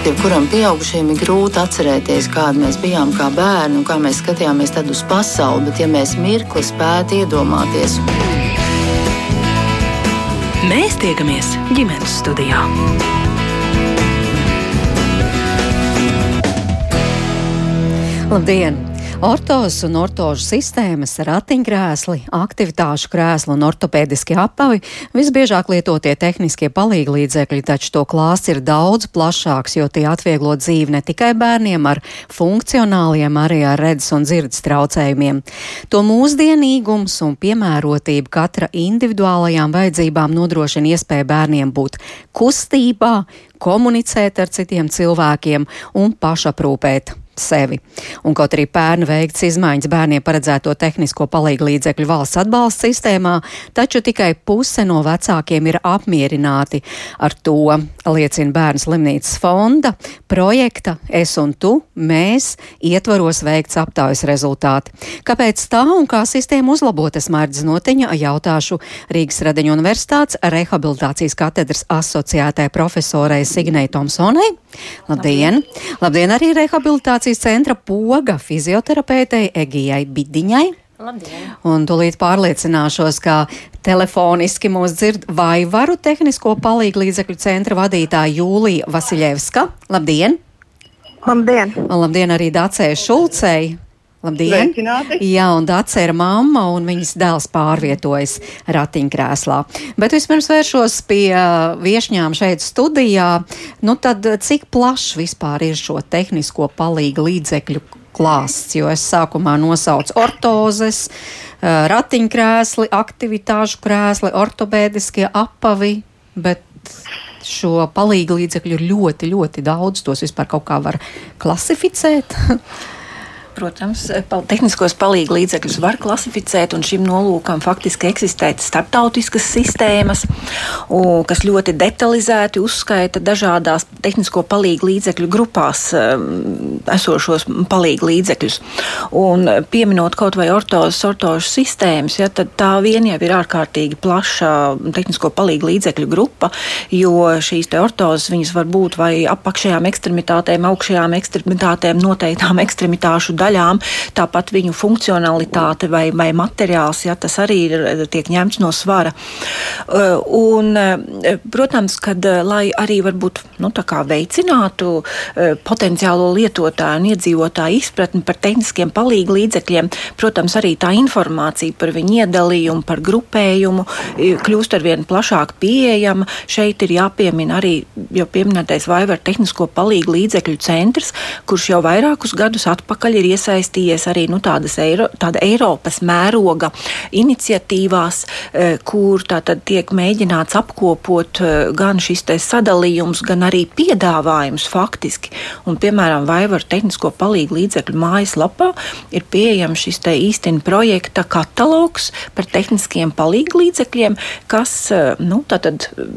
Jebkuram pieaugušajam ir grūti atcerēties, kāda mēs bijām kā bērni un kā mēs skatījāmies uz pasauli, bet ja mēs mirkli spētu iedomāties. Mēs tiekamies ģimenes studijā. Labdien! Ortozas un ortožu sistēmas, ratiņkrēsli, aktivitāšu krēsli un ortopēdiski apavi visbiežāk lietotie tehniskie palīglīdzekļi, taču to klāsts ir daudz plašāks, jo tie atvieglo dzīvi ne tikai bērniem ar funkcionāliem, arī ar redzes un dzirdes traucējumiem. To mūsdienīgums un piemērotība katra individuālajām vajadzībām nodrošina iespēju bērniem būt kustībā, komunicēt ar citiem cilvēkiem un pašaprūpēt sevi. Un kaut arī pērn veikts izmaiņas bērniem paredzēto tehnisko palīgu līdzekļu valsts atbalsta sistēmā, taču tikai puse no vecākiem ir apmierināti ar to, liecina Bērnu slimnīcas fonda projekta Es un tu, mēs ietvaros veikts aptaujas rezultāti. Kāpēc tā un kā sistēma uzlabot, es mērķis notiņa jautāšu Rīgas Radeņu universitātes rehabilitācijas katedras asociētai profesorai Signei Tomsonai. Labdien! Labdien arī rehabilitācijas centra poga fizioterapeitei Egijai Bidiņai. Labdien. Un tūlīt pārliecināšos, ka telefoniski mūs dzird vai varu tehnisko palīgu līdzekļu centra vadītāja Jūlija Vasiljevska. Labdien! Labdien! Un labdien arī Dacē Šulcei! Labdien! Sveicināti. Jā, un Dāca ir mamma, un viņas dēls pārvietojas ratiņkrēslā. Bet vispirms vēršos pie uh, viešņām šeit studijā. Nu tad cik plašs vispār ir šo tehnisko palīgu līdzekļu klāsts? Jo es sākumā nosaucu ortozes, uh, ratiņkrēsli, aktivitāšu krēsli, ortopēdiskie apavi, bet šo palīgu līdzekļu ir ļoti, ļoti daudz. Tos vispār kaut kā var klasificēt. Protams, pal tehniskos palīgu līdzekļus var klasificēt, un šim nolūkam faktiski eksistē starptautiskas sistēmas, kas ļoti detalizēti uzskaita dažādās tehnisko palīgu līdzekļu grupās esošos palīgu līdzekļus. Un pieminot kaut vai ortozes, ortožu sistēmas, ja, tad tā vien jau ir ārkārtīgi plaša tehnisko palīgu līdzekļu grupa, jo šīs ortozes var būt vai apakšējām ekstremitātēm, augšējām ekstremitātēm, noteiktām ekstremitāšu daļām daļām, tāpat viņu funkcionalitāte vai, vai materiāls, ja tas arī ir, tiek ņemts no svara. Uh, un, uh, protams, kad uh, lai arī varbūt nu, veicinātu potenciālo lietotāju un iedzīvotāju izpratni par tehniskiem palīgu līdzekļiem, protams, arī tā informācija par viņu iedalījumu, par grupējumu kļūst ar vien plašāk pieejama. Šeit ir jāpiemina arī jau pieminētais Vaivar tehnisko palīgu līdzekļu centrs, kurš jau vairākus gadus atpakaļ ir iesaistījies arī nu, tādas Eiro, tāda Eiropas mēroga iniciatīvās, e, kur tātad tiek mēģināts apkopot e, gan šis sadalījums, gan arī piedāvājums faktiski. Un, piemēram, Vaivaru tehnisko palīgu līdzekļu mājaslapā ir pieejams šis īstenībā projekta katalogs par tehniskiem palīgu līdzekļiem, kas e, nu,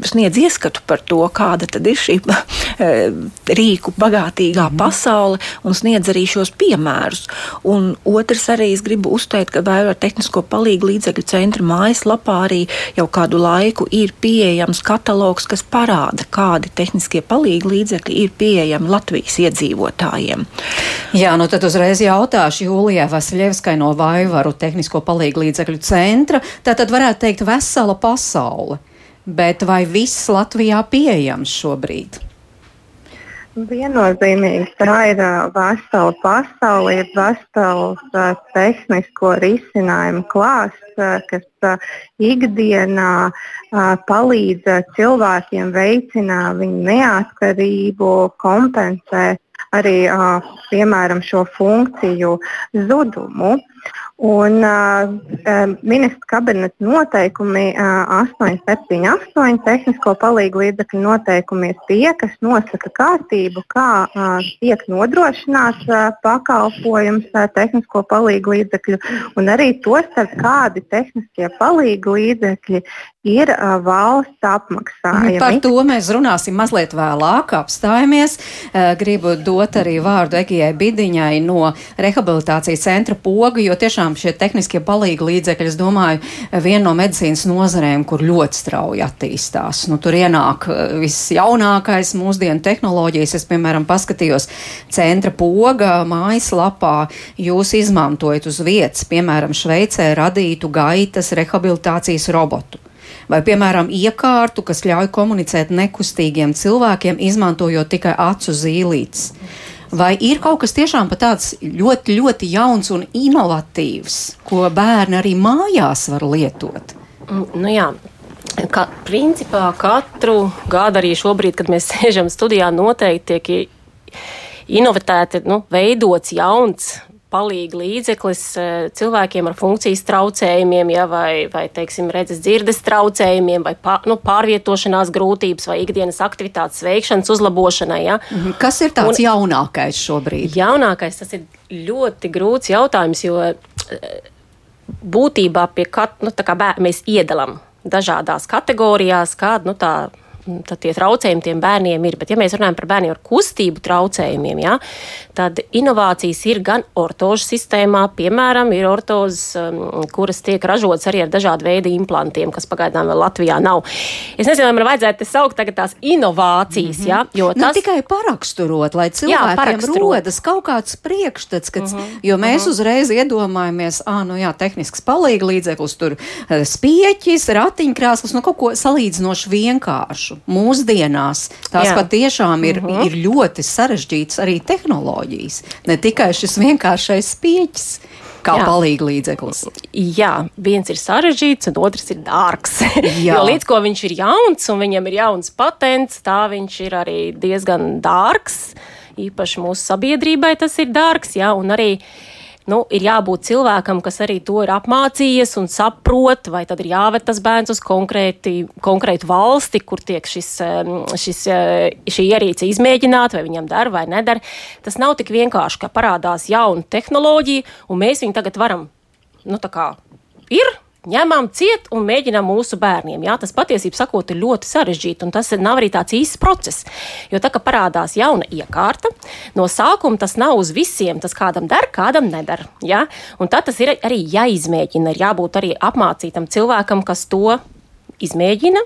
sniedz ieskatu par to, kāda ir šī rīku bagātīgā mhm. pasaule un sniedz arī šos piemērus. Un otrs arī es gribu uzteikt, ka Vēra tehnisko palīgu līdzekļu centra mājaslapā arī jau kādu laiku ir pieejams katalogs, kas parāda, kādi tehniskie palīgu līdzekļi ir pieejami Latvijas iedzīvotājiem. Jā, nu tad uzreiz jautāšu Jūlijai Vasiljevskai no Vaivaru tehnisko palīgu līdzekļu centra. Tātad varētu teikt vesela pasaule. Bet vai viss Latvijā pieejams šobrīd? Viennozīmīgi tā ir vesela pasaule, ir vesels tehnisko risinājumu klāsts, kas ikdienā palīdz cilvēkiem veicināt viņu neatkarību, kompensēt arī piemēram šo funkciju zudumu. Un uh, ministra kabineta noteikumi uh, 878 tehnisko palīgu līdzekļu noteikumi ir tie, kas nosaka kārtību, kā uh, tiek nodrošināts uh, pakalpojums uh, tehnisko palīgu līdzekļu, un arī to starp kādi tehniskie palīgu līdzekļi ir uh, valsts apmaksājumi. Par to mēs runāsim mazliet vēlāk, apstājamies. Uh, gribu dot arī vārdu Egijai Bidiņai no rehabilitācijas centra poga, jo jo tiešām šie tehniskie palīgi līdzekļi, es domāju, viena no medicīnas nozarēm, kur ļoti strauji attīstās. Nu, tur ienāk viss jaunākais mūsdienu tehnoloģijas. Es, piemēram, paskatījos centra poga mājaslapā, jūs izmantojat uz vietas, piemēram, Šveicē radītu gaitas rehabilitācijas robotu vai, piemēram, iekārtu, kas ļauj komunicēt nekustīgiem cilvēkiem, izmantojot tikai acu zīlītes. Vai ir kaut kas tiešām tāds ļoti, ļoti jauns un inovatīvs, ko bērni arī mājās var lietot? Mm, nu jā, Ka, principā katru gadu arī šobrīd, kad mēs sēžam studijā, noteikti tiek inovatēti, nu, veidots jauns palīga līdzeklis eh, cilvēkiem ar funkcijas traucējumiem, ja, vai, vai teiksim, redzes dzirdes traucējumiem, vai pār, nu, pārvietošanās grūtības, vai ikdienas aktivitātes veikšanas uzlabošanai. Ja. Mhm. Kas ir tāds Un, jaunākais šobrīd? Jaunākais tas ir ļoti grūts jautājums, jo eh, būtībā pie katra nu, mēs iedalām dažādās kategorijās, kāda nu, tā tad tie traucējumi tiem bērniem ir. Bet, ja mēs runājam par bērniem ar kustību traucējumiem, ja, tad inovācijas ir gan ortožu sistēmā, piemēram, ir ortozes, um, kuras tiek ražotas arī ar dažādu veidu implantiem, kas pagaidām vēl Latvijā nav. Es nezinu, vai man vajadzētu saukt tagad tās inovācijas, mm -hmm. ja, jo nu, tas... Nu, tikai paraksturot, lai cilvēkiem jā, rodas kaut kāds priekšstats, kad, mm -hmm. jo mēs mm -hmm. uzreiz iedomājamies, ah, nu jā, tehnisks palīga līdzeklis, tur eh, spieķis, ratiņkrāsls, nu kaut ko salīdzinoši vienkāršu vienkāršu. Mūsdienās tās Jā. patiešām ir, uh mhm. -huh. ir ļoti sarežģītas arī tehnoloģijas. Ne tikai šis vienkāršais pieķis kā palīga līdzeklis. Jā, viens ir sarežģīts, un otrs ir dārgs. jo līdz ko viņš ir jauns un viņam ir jauns patents, tā viņš ir arī diezgan dārgs. Īpaši mūsu sabiedrībai tas ir dārgs, jā, un arī nu, ir jābūt cilvēkam, kas arī to ir apmācījies un saprot, vai tad ir jāved tas bērns uz konkrēti, konkrētu valsti, kur tiek šis, šis, šī ierīce izmēģināta, vai viņam der vai neder. Tas nav tik vienkārši, ka parādās jauna tehnoloģija, un mēs viņu tagad varam, nu, tā kā ir ņemam ciet un mēģinām mūsu bērniem. Jā, tas patiesībā sakot, ir ļoti sarežģīti, un tas nav arī tāds īsts process. Jo tā kā parādās jauna iekārta, no sākuma tas nav uz visiem, tas kādam der, kādam neder. Jā? Un tad tas ir arī jāizmēģina, ir jābūt arī apmācītam cilvēkam, kas to izmēģina,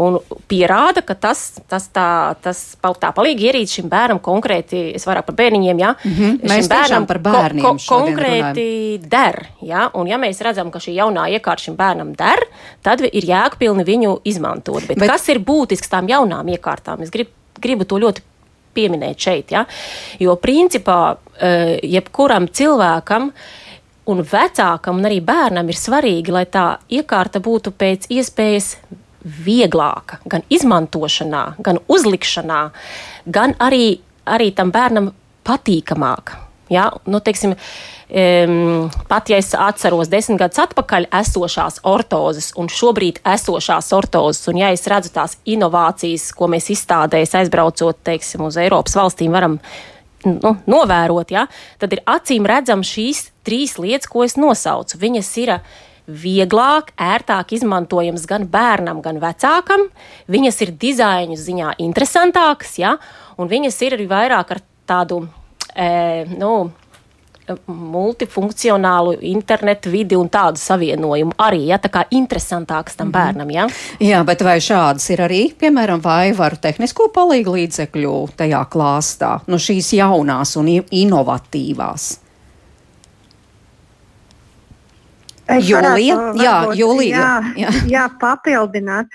un pierāda, ka tas, tas tā, tas, tā palīga ierīce šim bērnam konkrēti, es vairāk par bērniņiem, jā, mm -hmm. mēs bērnam par bērniem ko, ko, konkrēti runājam. der, jā, un ja mēs redzam, ka šī jaunā iekārta šim bērnam der, tad ir jēgpilni viņu izmantot. Bet, Bet kas ir būtisks tām jaunām iekārtām? Es gribu, gribu to ļoti pieminēt šeit, ja? jo principā eh, jebkuram cilvēkam un vecākam un arī bērnam ir svarīgi, lai tā iekārta būtu pēc iespējas vieglāka gan izmantošanā, gan uzlikšanā, gan arī, arī tam bērnam patīkamāka. Ja? Nu, teiksim, um, pat ja es atceros desmit gadus atpakaļ esošās ortozes un šobrīd esošās ortozes, un ja es redzu tās inovācijas, ko mēs izstādēs aizbraucot teiksim, uz Eiropas valstīm, varam nu, novērot, ja? tad ir acīm redzam šīs trīs lietas, ko es nosaucu. Viņas ir vieglāk, ērtāk izmantojams gan bērnam, gan vecākam. Viņas ir dizaina ziņā interesantākas, ja? un viņas ir arī vairāk ar tādu e, nu, multifunkcionālu internetu vidi un tādu savienojumu arī, ja tā kā interesantāks tam mm -hmm. bērnam. Ja? Jā, bet vai šādas ir arī, piemēram, vaivaru tehnisko palīgu līdzekļu tajā klāstā, nu šīs jaunās un inovatīvās? Es Jūlija, varētu, jā, varbūt, Jūlija. Jā, jā. jā, papildināt.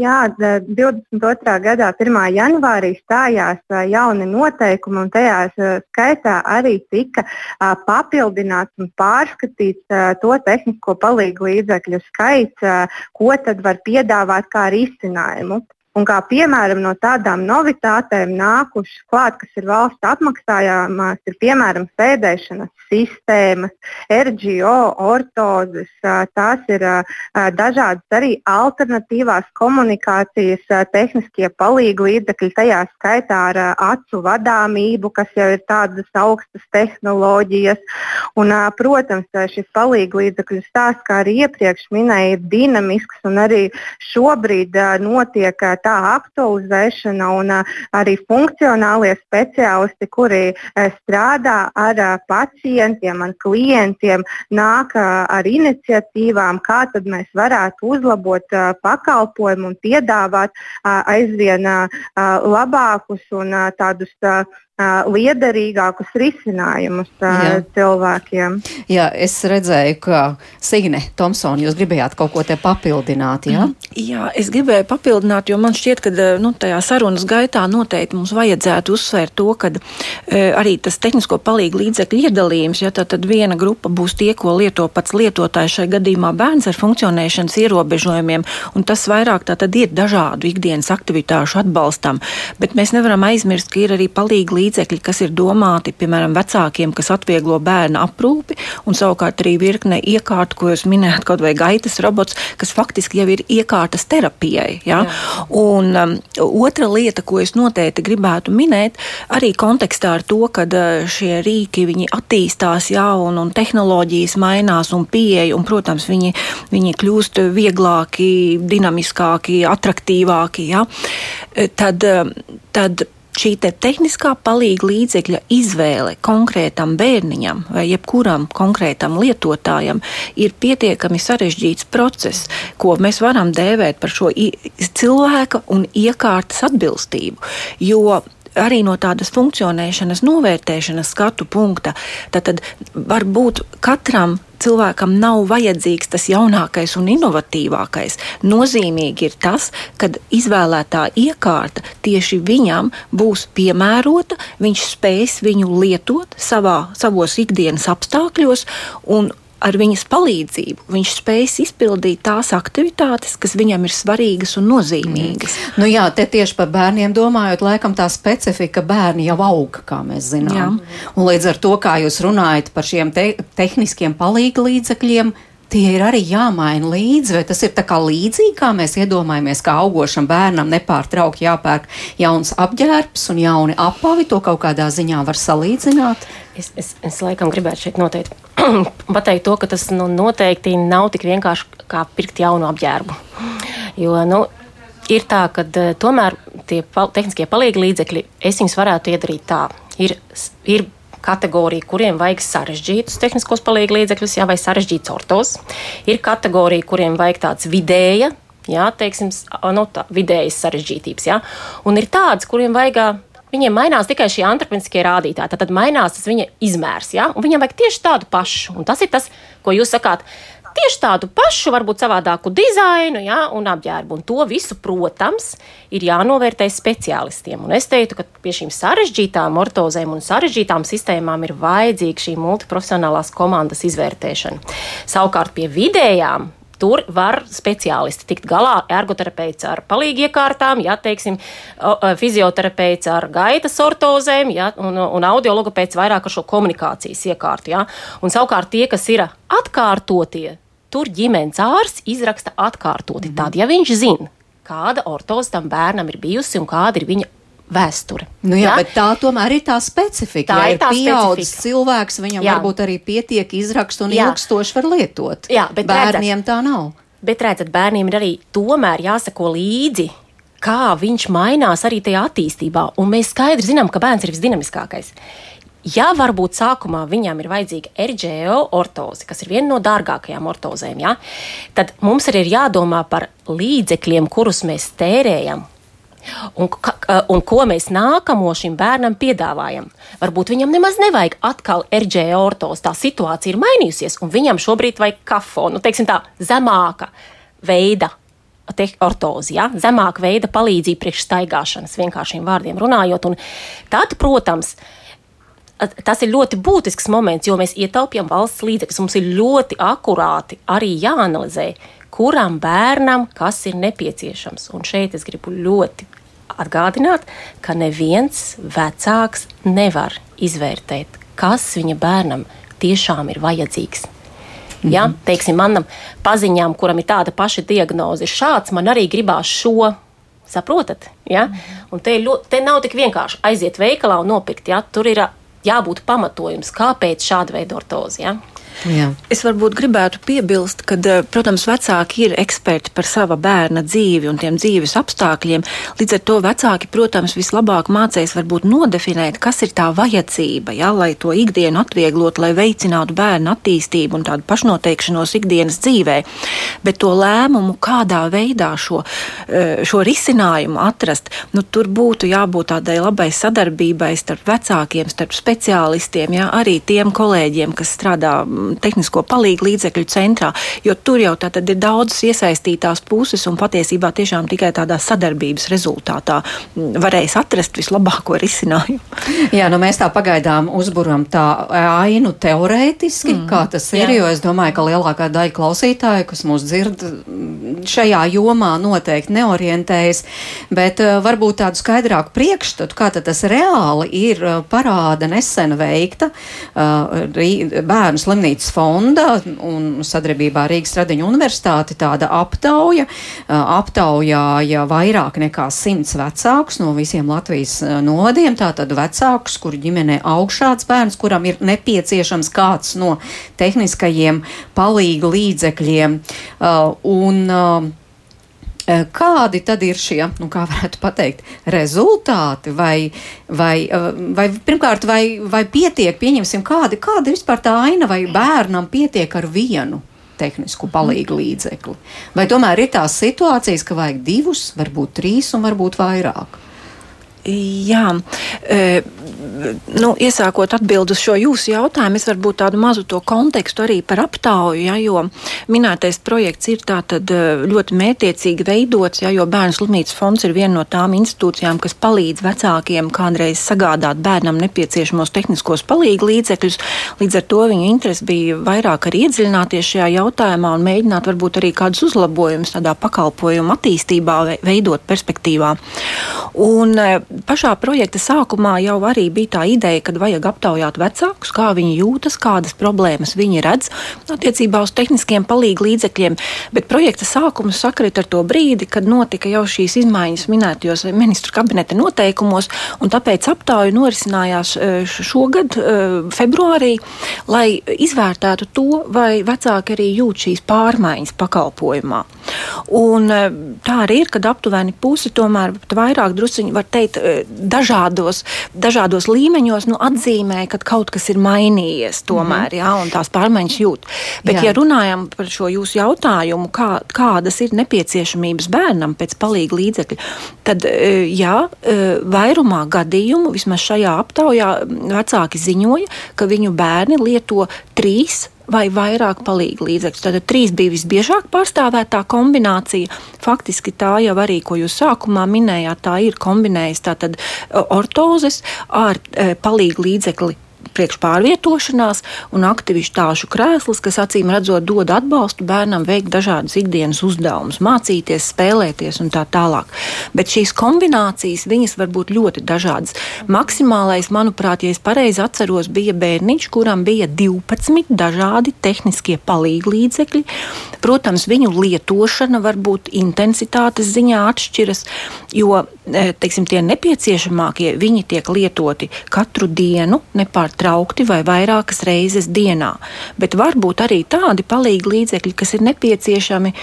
Jā, 22. gadā 1. janvārī stājās jauni noteikumi, un tajā skaitā arī tika papildināts un pārskatīts to tehnisko palīgu līdzekļu skaits, ko tad var piedāvāt kā risinājumu. Un kā piemēram no tādām novitātēm nākušas klāt, kas ir valsts apmaksājāmās, ir piemēram sēdēšanas sistēmas, RGO, ortozes, tās ir dažādas arī alternatīvās komunikācijas tehniskie palīgu līdzekļi, tajā skaitā ar acu vadāmību, kas jau ir tādas augstas tehnoloģijas. Un, protams, šis palīgu līdzekļu stāsts, kā arī iepriekš minēja, ir dinamisks un arī šobrīd notiek tā aktualizēšana un arī funkcionālie speciālisti, kuri strādā ar pacientiem, ar klientiem, nāk ar iniciatīvām, kā tad mēs varētu uzlabot pakalpojumu un piedāvāt aizvien labākus un tādus liederīgākus risinājumus Jā. cilvēkiem. Jā, es redzēju, ka Signe Tomsona, jūs gribējāt kaut ko te papildināt, jā? Mm. Jā, es gribēju papildināt, jo man šķiet, ka nu, tajā sarunas gaitā noteikti mums vajadzētu uzsvērt to, ka e, arī tas tehnisko palīgu līdzekļu iedalījums, ja tad viena grupa būs tie, ko lieto pats lietotājs, šai gadījumā bērns ar funkcionēšanas ierobežojumiem, un tas vairāk tā tad ir dažādu ikdienas aktivitāšu atbalstam, bet mēs nevaram aizmirst, ka ir arī palīgi līdzekļi līdzekļi, kas ir domāti, piemēram, vecākiem, kas atvieglo bērnu aprūpi, un savukārt arī virkne iekārtu, ko jūs minējāt, kaut vai gaitas robots, kas faktiski jau ir iekārtas terapijai. Ja? Jā. Un um, otra lieta, ko es noteikti gribētu minēt, arī kontekstā ar to, ka uh, šie rīki attīstās, jā, un, un tehnoloģijas mainās, un pieeja, un, protams, viņi, viņi kļūst vieglāki, dinamiskāki, attraktīvāki, jā, tad, um, tad šī te tehniskā palīga līdzekļa izvēle konkrētam bērniņam vai jebkuram konkrētam lietotājam ir pietiekami sarežģīts process, ko mēs varam dēvēt par šo cilvēka un iekārtas atbilstību. Jo arī no tādas funkcionēšanas, novērtēšanas skatu punkta, tad, tad varbūt katram cilvēkam nav vajadzīgs tas jaunākais un inovatīvākais. Nozīmīgi ir tas, ka izvēlētā iekārta tieši viņam būs piemērota, viņš spēs viņu lietot savā, savos ikdienas apstākļos un ar viņas palīdzību viņš spēs izpildīt tās aktivitātes, kas viņam ir svarīgas un nozīmīgas. Mm. Nu jā, te tieši par bērniem domājot, laikam tā specifika bērni jau aug, kā mēs zinām. Jā. Un līdz ar to, kā jūs runājat par šiem te tehniskiem palīga līdzekļiem, tie ir arī jāmaina līdzi, vai tas ir tā kā līdzīgi, kā mēs iedomājamies, kā augošam bērnam nepārtraukti jāpērk jauns apģērbs un jauni apavi, to kaut kādā ziņā var salīdzināt? Es, es, es laikam gribētu šeit noteikti pateikt to, ka tas nu, noteikti nav tik vienkārši kā pirkt jaunu apģērbu. Jo, nu, ir tā, ka eh, tomēr tie pal tehniskie palīgi līdzekļi, es viņus varētu iedarīt tā. Ir, ir kategorija, kuriem vajag sarežģītus tehniskos palīgi līdzekļus, jā, vai sarežģīts ortos. Ir kategorija, kuriem vajag tāds vidēja, jā, teiksim, nu, tā, vidējas sarežģītības, jā. Un ir tāds, kuriem vajag Viņiem mainās tikai šie antropiskie rādītāji. Tad mainās tas viņa izmērs. Ja? Viņam vajag tieši tādu pašu. Un tas ir tas, ko jūs sakāt. Tieši tādu pašu, varbūt savādāku dizainu ja, un apģērbu. Un to visu, protams, ir jānovērtē speciālistiem. Un es teiktu, ka pie šīm sarežģītām ortozēm un sarežģītām sistēmām ir vajadzīga šī multiprofesionālās komandas izvērtēšana. Savukārt pie vidējām Tur var speciālisti tikt galā. Ergoterapeits ar palīgiekārtām, ja teiksim, fizioterapeits ar gaitas ortozēm, ja, un, un audiologopeits vairāk ar šo komunikācijas iekārtu. Ja. Un savukārt tie, kas ir atkārtotie, tur ģimenes ārsts izraksta atkārtoti. Mm -hmm. Tad, ja viņš zina, kāda ortoze tam bērnam ir bijusi un kāda ir viņa vēsture. Nu jā, ja? bet tā tomēr ir tā specifika. Tā ja ir tā specifika. cilvēks, viņam jā. varbūt arī pietiek izrakstu un jā. ilgstoši var lietot. Jā, bet bērniem redzat, tā nav. Bet redzat, bērniem ir arī tomēr jāsako līdzi. Kā viņš mainās arī tajā attīstībā, un mēs skaidri zinām, ka bērns ir visdinamiskākais. Ja varbūt sākumā viņam ir vajadzīga RGO ortoze, kas ir viena no dārgākajām ortozēm, ja, tad mums arī ir jādomā par līdzekļiem, kurus mēs tērējam, Un, ka, un ko mēs nākamo šim bērnam piedāvājam? Varbūt viņam nemaz nevajag atkal RG ortos, tā situācija ir mainījusies, un viņam šobrīd vajag kafo, nu, teiksim tā, zemāka veida ortozi, ja? zemāka veida palīdzību priekš staigāšanas, vienkāršiem vārdiem runājot. Un tad, protams, tas ir ļoti būtisks moments, jo mēs ietaupījam valsts līdzekļus. Mums ir ļoti akurāti arī jāanalizē, kuram bērnam kas ir nepieciešams. Un šeit es gribu ļoti atgādināt, ka neviens vecāks nevar izvērtēt, kas viņa bērnam tiešām ir vajadzīgs. Mm -hmm. Ja, teiksim, manam paziņām, kuram ir tāda paša diagnoze, ir šāds, man arī gribās šo. Saprotat? Ja? Mm -hmm. Un te, ļoti, te nav tik vienkārši aiziet veikalā un nopirkt. Ja? Tur ir jābūt pamatojums, kāpēc šāda veida ortozi. Ja? Jā. Es varbūt gribētu piebilst, ka, eh, protams, vecāki ir eksperti par sava bērna dzīvi un tiem dzīves apstākļiem. Līdz ar to vecāki, protams, vislabāk mācīs varbūt nodefinēt, kas ir tā vajadzība, ja, lai to ikdienu atvieglotu, lai veicinātu bērnu attīstību un tādu pašnoteikšanos ikdienas dzīvē. Bet to lēmumu, kādā veidā šo, eh, šo risinājumu atrast, nu, tur būtu jābūt tādai labai sadarbībai starp vecākiem, starp speciālistiem, ja, arī tiem kolēģiem, kas strādā tehnisko palīgu līdzekļu centrā, jo tur jau tātad ir daudzas iesaistītās puses un patiesībā tiešām tikai tādā sadarbības rezultātā varēs atrast vislabāko risinājumu. Jā, nu mēs tā pagaidām uzburam tā ainu teorētiski, mm. kā tas ir, Jā. jo es domāju, ka lielākā daļa klausītāju, kas mūs dzird, šajā jomā noteikti neorientējas, bet uh, varbūt tādu skaidrāku priekšstatu, kā tas reāli ir, uh, parāda nesen veikta uh, bērnu slimnīca Slimnīcas fonda un sadarbībā ar Rīgas Radiņu universitāti tāda aptauja. Aptaujāja vairāk nekā simts vecākus no visiem Latvijas novadiem, tātad vecākus, kuru ģimenē aug šāds bērns, kuram ir nepieciešams kāds no tehniskajiem palīgu līdzekļiem. Un, kādi tad ir šie, nu, kā varētu pateikt, rezultāti? Vai, vai, vai pirmkārt, vai, vai pietiek, pieņemsim, kādi, kāda ir vispār tā aina, vai bērnam pietiek ar vienu? tehnisku palīgu līdzekli. Vai tomēr ir tās situācijas, ka vajag divus, varbūt trīs un varbūt vairāk? Jā, nu, iesākot atbildēt uz šo jūsu jautājumu, es varbūt tādu mazu to kontekstu arī par aptauju, ja, jo minētais projekts ir tātad e, ļoti mētiecīgi veidots, ja, jo Bērnu slimnīcas fonds ir viena no tām institūcijām, kas palīdz vecākiem kādreiz sagādāt bērnam nepieciešamos tehniskos palīgu līdzekļus. Līdz ar to viņa interesi bija vairāk arī iedziļināties šajā jautājumā un mēģināt varbūt arī kādus uzlabojumus tādā pakalpojumu attīstībā veidot perspektīvā. Un, e, pašā projekta sākumā jau arī bija tā ideja, ka vajag aptaujāt vecākus, kā viņi jūtas, kādas problēmas viņi redz attiecībā uz tehniskiem palīgu līdzekļiem. Bet projekta sākums sakrit ar to brīdi, kad notika jau šīs izmaiņas minētajos ministru kabineta noteikumos, un tāpēc aptauja norisinājās e, šogad, e, februārī, lai izvērtētu to, vai vecāki arī jūt šīs pārmaiņas pakalpojumā. Un e, tā arī ir, kad aptuveni pusi tomēr vairāk drusciņi var teikt, Eh, dažādos, dažādos līmeņos nu, atzīmē, ka kaut kas ir mainījies tomēr, mm -hmm. jā, un tās pārmaiņas jūt. Bet, jā. ja runājam par šo jūsu jautājumu, kā, kādas ir nepieciešamības bērnam pēc palīga līdzekļa, tad eh, jā, eh, vairumā gadījumu, vismaz šajā aptaujā, vecāki ziņoja, ka viņu bērni lieto trīs vai vairāk palīga līdzekļus. Tātad trīs bija visbiežāk pārstāvētā kombinācija. Faktiski tā jau arī, ko jūs sākumā minējāt, tā ir kombinējas tātad ortozes ar e, palīga līdzekli priekš pārvietošanās un aktivitāšu krēsls, kas acīm redzot dod atbalstu bērnam veikt dažādus ikdienas uzdevumus, mācīties, spēlēties un tā tālāk. Bet šīs kombinācijas, viņas var būt ļoti dažādas. Maksimālais, manuprāt, ja es pareizi atceros, bija bērniņš, kuram bija 12 dažādi tehniskie palīglīdzekļi. Protams, viņu lietošana var būt intensitātes ziņā atšķiras, jo teiksim, tie nepieciešamākie viņi tiek lietoti katru dienu nepārtraukti vai vairākas reizes dienā. Bet var būt arī tādi palīgi līdzekļi, kas ir nepieciešami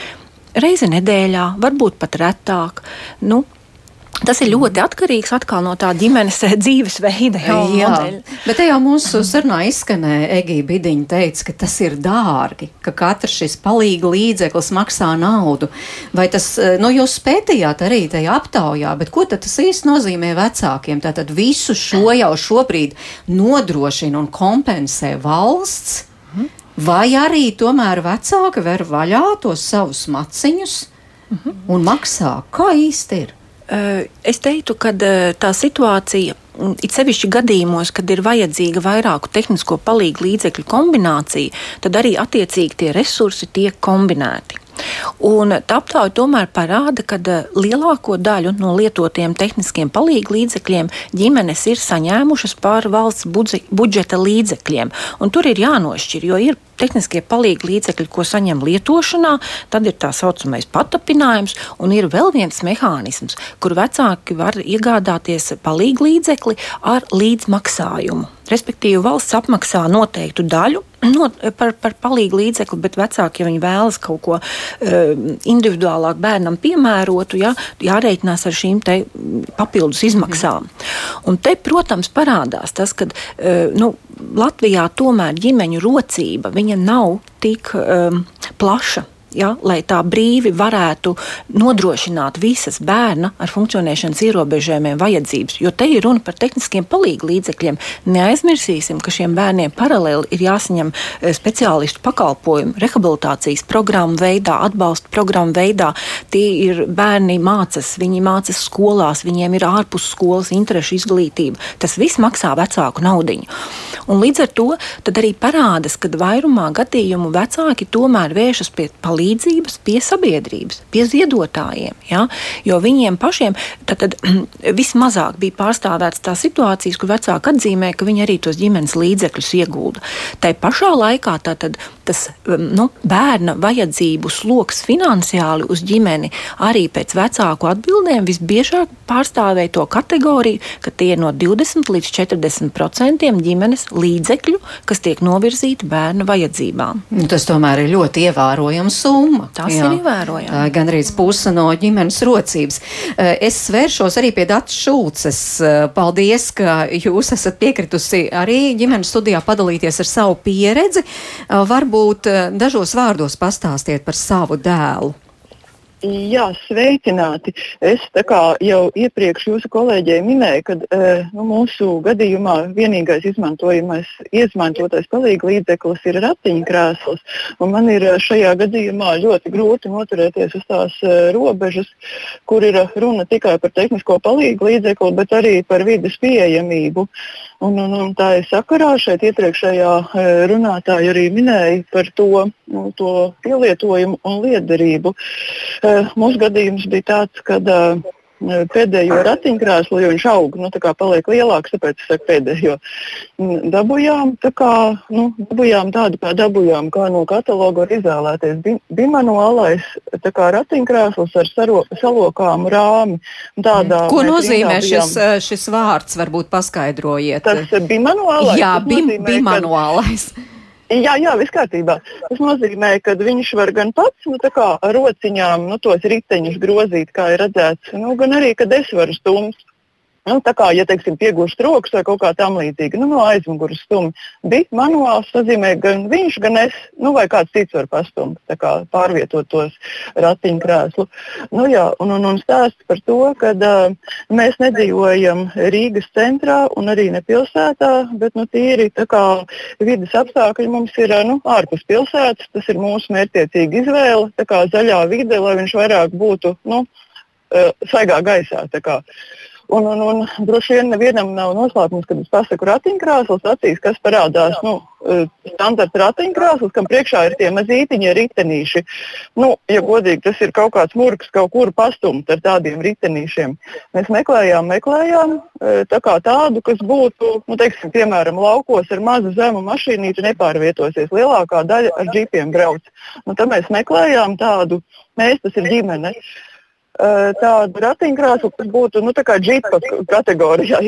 reizi nedēļā, varbūt pat retāk. Nu, Tas ir ļoti atkarīgs no tā ģimenes dzīvesveida. Jā, modeļa. bet te jau mūsu sarunā izskanēja Egīna Bidiņa teica, ka tas ir dārgi, ka katrs šis palīga līdzeklis maksā naudu. Vai tas, eh, nu jūs pētījāt arī tajā aptaujā, bet ko tad tas īsti nozīmē vecākiem? Tātad visu šo jau šobrīd nodrošina un kompensē valsts, vai arī tomēr vecāki ver vaļā tos savus maciņus un maksā? Kā īsti ir? Eh, es teiktu, ka eh, tā situācija, mm, it sevišķi gadījumos, kad ir vajadzīga vairāku tehnisko palīgu līdzekļu kombinācija, tad arī attiecīgi tie resursi tiek kombinēti. Un aptauja tomēr parāda, ka eh, lielāko daļu no lietotiem tehniskiem palīgu līdzekļiem ģimenes ir saņēmušas pār valsts budžeta līdzekļiem. Un tur ir jānošķir, jo ir tehniskie palīgi līdzekļi, ko saņem lietošanā, tad ir tā saucamais patapinājums, un ir vēl viens mehānisms, kur vecāki var iegādāties palīgi līdzekli ar līdzmaksājumu. Respektīvi, valsts apmaksā noteiktu daļu no, par, par palīgu līdzekli, bet vecāki, ja viņi vēlas kaut ko uh, individuālāk bērnam piemērotu, ja, jārēķinās ar šīm papildus izmaksām. Un te, protams, parādās tas, ka uh, nu, Latvijā tomēr ģimeņu rocība nav tik um, plaša ja, lai tā brīvi varētu nodrošināt visas bērna ar funkcionēšanas ierobežojumiem vajadzības. Jo te ir runa par tehniskiem palīgu līdzekļiem. Neaizmirsīsim, ka šiem bērniem paralēli ir jāsaņem eh, speciālistu pakalpojumu rehabilitācijas programmu veidā, atbalsta programmu veidā. Tie ir bērni mācas, viņi mācas skolās, viņiem ir ārpus skolas interešu izglītība. Tas viss maksā vecāku naudiņu. Un līdz ar to arī parādās, ka vairumā gadījumu vecāki tomēr vēršas pie palīdzības līdzības pie sabiedrības, pie ziedotājiem. Ja? Jo viņiem pašiem tad, tad, vismazāk bija pārstāvēts tās situācijas, kur vecāki atzīmē, ka viņi arī tos ģimenes līdzekļus iegulda. Tā pašā laikā tātad, tas um, nu, bērna vajadzību sloks finansiāli uz ģimeni arī pēc vecāku atbildēm visbiežāk pārstāvēja to kategoriju, ka tie ir no 20 līdz 40 procentiem ģimenes līdzekļu, kas tiek novirzīti bērna vajadzībām. Tas tomēr ir ļoti ievērojams summa. Tas Jā. ir ievērojami. Tā ir gandrīz puse no ģimenes rocības. Eh, es vēršos arī pie Dātas Šulces. Eh, paldies, ka jūs esat piekritusi arī ģimenes studijā padalīties ar savu pieredzi. Eh, varbūt dažos vārdos pastāstiet par savu dēlu. Jā, sveicināti. Es jau iepriekš jūsu kolēģei minēju, ka e, nu, mūsu gadījumā vienīgais izmantotais palīga līdzeklis ir ratiņkrēsls. Man ir e, šajā gadījumā ļoti grūti noturēties uz tās e, robežas, kur ir runa tikai par tehnisko palīgu līdzekli, bet arī par vidas pieejamību. Un, un, un tā ir sakarā šeit iepriekšējā runātāja arī minēja par to, nu, to pielietojumu un liederību. Mūsu gadījums bija tāds, ka pēdējo ratiņkrēslu, jo viņš aug, nu, paliek lielāks, tāpēc es saku pēdējo. Dabujām, tā kā, nu, dabujām tādu, kā dabujām, kā no kataloga var izvēlēties. Bimanuālais ratiņkrēsls ar saro, salokām rāmi. Tādā, Ko nozīmē šis, šis vārds? Varbūt paskaidrojiet. Tas ir bimanuālais. Jā, bim, bimanuālais. Kad, Jā, jā, viss kārtībā. Tas nozīmē, ka viņš var gan pats nu, ar rociņām nu, tos riteņus grozīt, kā ir redzēts, nu, gan arī, kad es varu stumt. Nu, tā kā, ja teiksim, piegūst rokas vai kaut kā tam līdzīga, nu, no aizmugures stumj. Bija manuāls, nozīmē, gan viņš, gan es, nu, vai kāds cits var pastumt, kā pārvietot tos ratiņkrēslu. Nu, jā, un, un, un stāsts par to, ka uh, mēs nedzīvojam Rīgas centrā un arī ne pilsētā, bet, nu, tīri kā vidas apstākļi mums ir, nu, ārpus pilsētas, tas ir mūsu mērķtiecīga izvēle, tā kā zaļā vide, lai viņš vairāk būtu, nu, uh, saigā gaisā. Un, un, un droši vien nevienam nav noslēpums, kad es pasaku ratiņkrāsls, acīs, kas parādās. Nu, eh, standarta ratiņkrāsls, kam priekšā ir tie mazītiņi ritenīši. Nu, ja godīgi, tas ir kaut kāds murgs kaut kur pastumt ar tādiem ritenīšiem. Mēs meklējām, meklējām eh, tā kā tādu, kas būtu, nu, teiksim, piemēram, laukos ar mazu zemu mašīnīti nepārvietosies. Lielākā daļa ar džipiem brauc. Nu, tad mēs meklējām tādu, mēs tas ir ģimene. Uh, tādu ratiņkrāsu, kas būtu nu, džipa kategorijā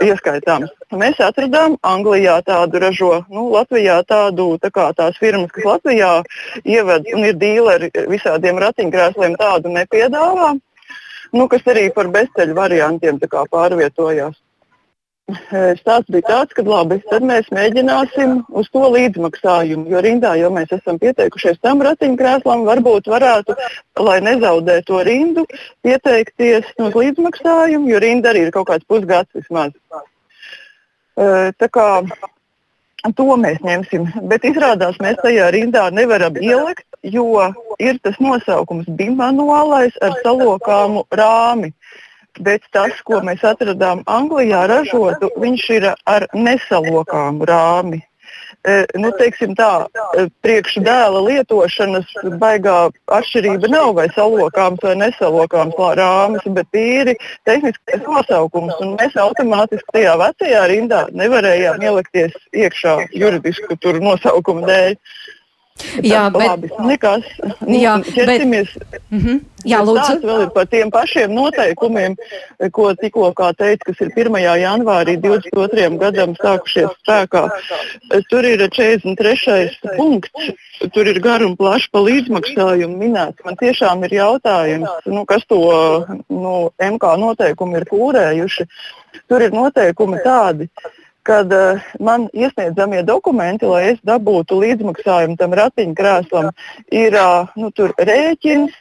ieskaitāms. Mēs atradām Anglijā tādu ražo, nu, Latvijā tādu tā kā, tās firmas, kas Latvijā ieved un ir dīleri visādiem ratiņkrēsliem, tādu nepiedāvā, nu, kas arī par bezceļu variantiem pārvietojās. Stāsts bija tāds, ka labi, tad mēs mēģināsim uz to līdzmaksājumu, jo rindā jau mēs esam pieteikušies tam ratiņkrēslam, varbūt varētu, lai nezaudētu to rindu, pieteikties uz līdzmaksājumu, jo rinda arī ir kaut kāds pusgads vismaz. Tā kā to mēs ņemsim, bet izrādās mēs tajā rindā nevaram ielikt, jo ir tas nosaukums bimanuālais ar salokāmu rāmi bet tas, ko mēs atradām Anglijā ražotu, viņš ir ar nesalokāmu rāmi. nu, teiksim tā, priekš dēla lietošanas baigā atšķirība nav vai salokāms vai nesalokāms rāmis, bet tīri tehniskais nosaukums. Un mēs automātiski tajā vecajā rindā nevarējām ielikties iekšā juridisku nosaukumu dēļ. Jā, bet, labi, nekas. Nu, jā, ķersimies. bet, mm -hmm, jā, lūdzu. Tas vēl ir par tiem pašiem noteikumiem, ko tikko teica, kas ir 1. janvārī 22. gadam sākušies spēkā. Tur ir 43. punkts, tur ir gar un plaši pa līdzmaksājumu minēts. Man tiešām ir jautājums, nu, kas to nu, MK noteikumu ir kūrējuši. Tur ir noteikumi tādi, kad uh, man iesniedzamie dokumenti, lai es dabūtu līdzmaksājumu tam ratiņkrēslam, ir uh, nu, rēķins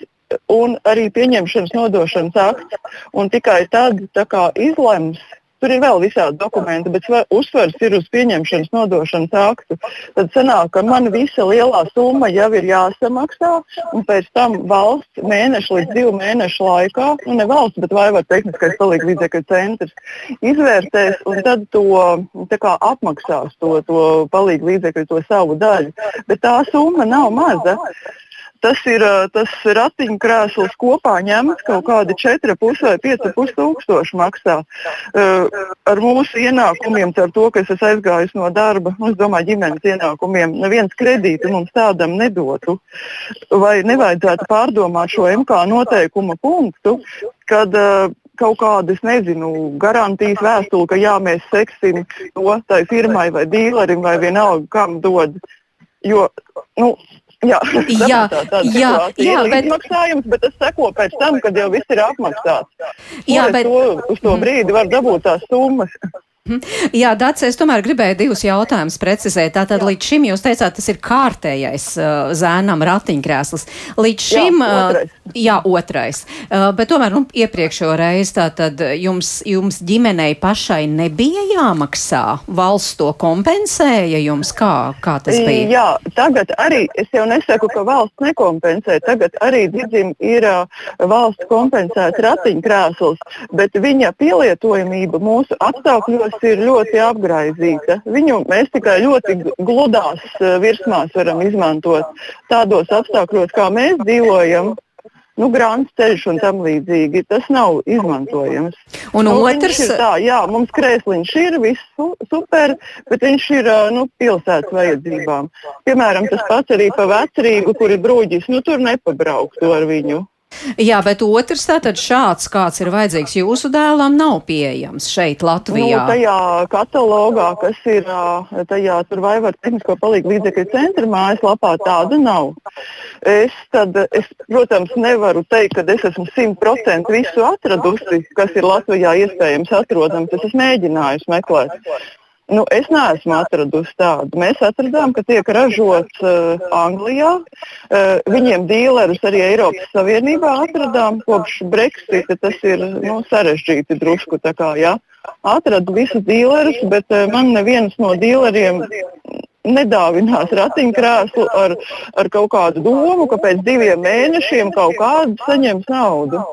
un arī pieņemšanas nodošanas akts. Un tikai tad kā, izlems Tur ir vēl visādi dokumenti, bet uzsvers ir uz pieņemšanas nodošanas aktu. Tad sanāk, ka man visa lielā summa jau ir jāsamaksā, un pēc tam valsts mēnešu līdz divu mēnešu laikā, nu ne valsts, bet Vaivar tehniskais palīdzības centrs, izvērtēs un tad to kā, apmaksās to, to palīdzības līdzekļu, to savu daļu. Bet tā summa nav maza. Tas ir tas ratiņkrēsls kopā ņemts kaut kādi 4,5 vai 5,5 tūkstoši maksā. Ar mūsu ienākumiem, ar to, ka es esmu aizgājis no darba, nu, es domāju, ģimenes ienākumiem, neviens kredītu mums tādam nedotu. Vai nevajadzētu pārdomāt šo MK noteikuma punktu, kad kaut kādas, nezinu, garantijas vēstuli, ka jā, mēs seksim to tai firmai vai dīlerim vai vienalga, kam dod. Jo, nu, Jā, jā, jā, jā bet maksājums, bet tas seko pēc tam, kad jau viss ir apmaksāts. Jā, bet to, uz to brīdi var dabūt tās summas. Mhm. Jā, Dārts, es tomēr gribēju divus jautājumus precizēt. Tātad līdz šim jūs teicāt, tas ir kārtējais uh, zēnam ratiņkrēsls. Līdz šim, jā, uh, otrais. Uh, jā, otrais. Uh, bet tomēr, nu, iepriekšējo reizi tātad jums, jums ģimenei pašai nebija jāmaksā. Valsts to kompensēja jums, kā, kā tas bija? Jā, tagad arī, es jau nesaku, ka valsts nekompensē. Tagad arī dzirdim ir uh, valsts kompensēts ratiņkrēsls, bet viņa pielietojamība mūsu apstākļos virsmas ir ļoti apgraizīta. Viņu mēs tikai ļoti gludās eh, virsmās varam izmantot tādos apstākļos, kā mēs dzīvojam. Nu, grāmatas ceļš un tam līdzīgi. Tas nav izmantojams. Un nu, otrs, tā, jā, mums krēsliņš ir, viss super, bet viņš ir nu, pilsētas vajadzībām. Piemēram, tas pats arī pa vecrīgu, kur ir brūģis, nu tur nepabrauktu ar viņu. Jā, bet otrs tātad šāds, kāds ir vajadzīgs jūsu dēlam, nav pieejams šeit Latvijā. Nu, tajā katalogā, kas ir tajā tur vai var tehnisko palīgu līdzekļu centra mājaslapā, tāda nav. Es, tad, es, protams, nevaru teikt, ka es esmu simt procentu visu atradusi, kas ir Latvijā iespējams atrodams. Es esmu mēģinājusi meklēt. Nu, es neesmu atradusi tādu. Mēs atradām, ka tiek ražots uh, Anglijā. Uh, viņiem dīlerus arī Eiropas Savienībā atradām. Kopš Brexita tas ir nu, sarežģīti drusku. Kā, ja? Atradu visus dīlerus, bet uh, man neviens no dīleriem nedāvinās ratiņkrēslu ar, ar kaut kādu domu, ka pēc diviem mēnešiem kaut kādu saņems naudu.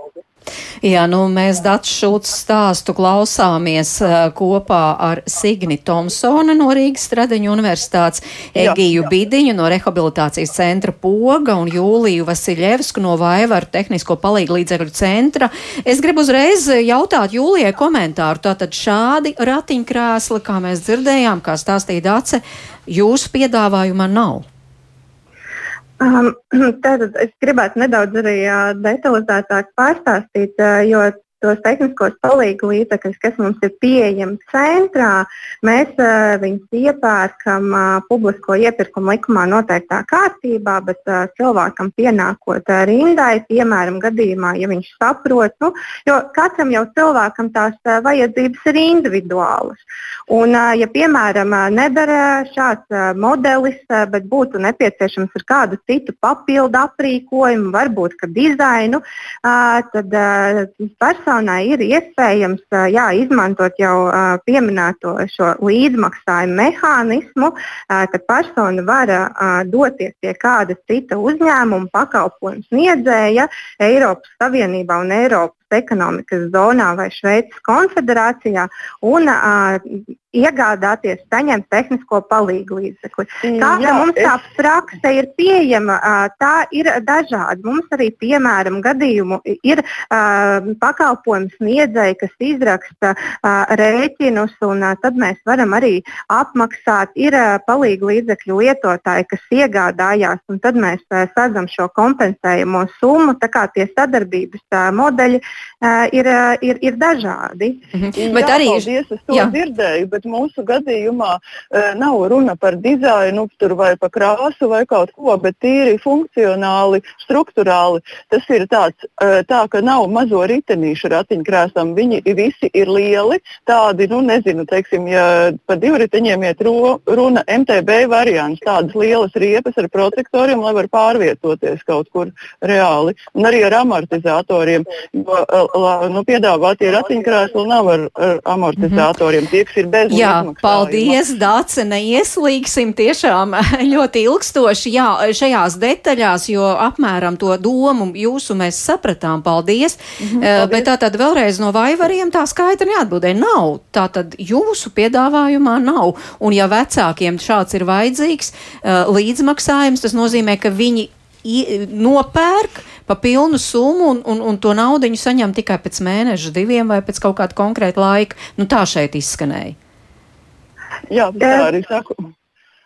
Jā, nu mēs Dats Šulcs stāstu klausāmies uh, kopā ar Signi Tomsona no Rīgas Stradeņu universitātes, Egiju jā, jā. Bidiņu no rehabilitācijas centra Poga un Jūliju Vasiļevsku no Vaivaru tehnisko palīgu līdzekļu centra. Es gribu uzreiz jautāt Jūlijai komentāru. Tātad šādi ratiņkrēsli, kā mēs dzirdējām, kā stāstīja Dace, jūsu piedāvājumā nav. Um, Tātad es gribētu nedaudz arī uh, detalizētāk pārstāstīt, uh, jo tos tehniskos palīgu līdzekļus, kas mums ir pieejami centrā, mēs uh, viņus iepērkam uh, publisko iepirkumu likumā noteiktā kārtībā, bet uh, cilvēkam pienākot uh, rindai, piemēram, gadījumā, ja viņš saprot, nu, jo katram jau cilvēkam tās uh, vajadzības ir individuālas. Un, uh, ja, piemēram, uh, nedara šāds uh, modelis, uh, bet būtu nepieciešams ar kādu citu papildu aprīkojumu, varbūt dizainu, uh, tad uh, personīgi personai ir iespējams jā, izmantot jau pieminēto šo līdzmaksājumu mehānismu, kad persona var doties pie kāda cita uzņēmuma pakalpojumu sniedzēja Eiropas Savienībā un Eiropas ekonomikas zonā vai Šveices konfederācijā un uh, iegādāties, saņemt tehnisko palīdzību līdzekli. Kāda Jā, mums tā es... prakse ir pieejama, tā ir dažāda. Mums arī, piemēram, gadījumu ir uh, pakalpojumu sniedzēji, kas izraksta uh, rēķinus, un uh, tad mēs varam arī apmaksāt. Ir palīdzību līdzekļu lietotāji, kas iegādājās, un tad mēs sadzam šo kompensējumu summu. Tā kā tie sadarbības modeļi ir, ir, ir dažādi. Mhm. Bet Jā, arī paldies, es to Jā. dzirdēju bet mūsu gadījumā nav runa par dizainu vai par krāsu vai kaut ko, bet tīri funkcionāli, struktūrāli. Tas ir tāds, tā, ka nav mazo ritenīšu ratiņkrēslam. Viņi visi ir lieli, tādi, nu nezinu, teiksim, ja par divriteņiem iet runa MTB variants, tādas lielas riepas ar protektoriem, lai var pārvietoties kaut kur reāli. Un arī ar amortizatoriem. Jo, nu, piedāvātie ratiņkrēsli nav ar, ar amortizatoriem. Mm -hmm. Tie, kas ir bez Jā, paldies, Dāce, neieslīgsim tiešām ļoti ilgstoši jā, šajās detaļās, jo apmēram to domu jūsu mēs sapratām. Paldies. Mm -hmm, paldies. Bet tā tad vēlreiz no vaivariem tā skaita neatbūdē. Nav. Tā tad jūsu piedāvājumā nav. Un ja vecākiem šāds ir vajadzīgs līdzmaksājums, tas nozīmē, ka viņi nopērk pa pilnu summu un, un, un to naudu saņem tikai pēc mēneša, diviem vai pēc kaut kāda konkrēta laika. Nu, tā šeit izskanēja. Jā, tā arī saku.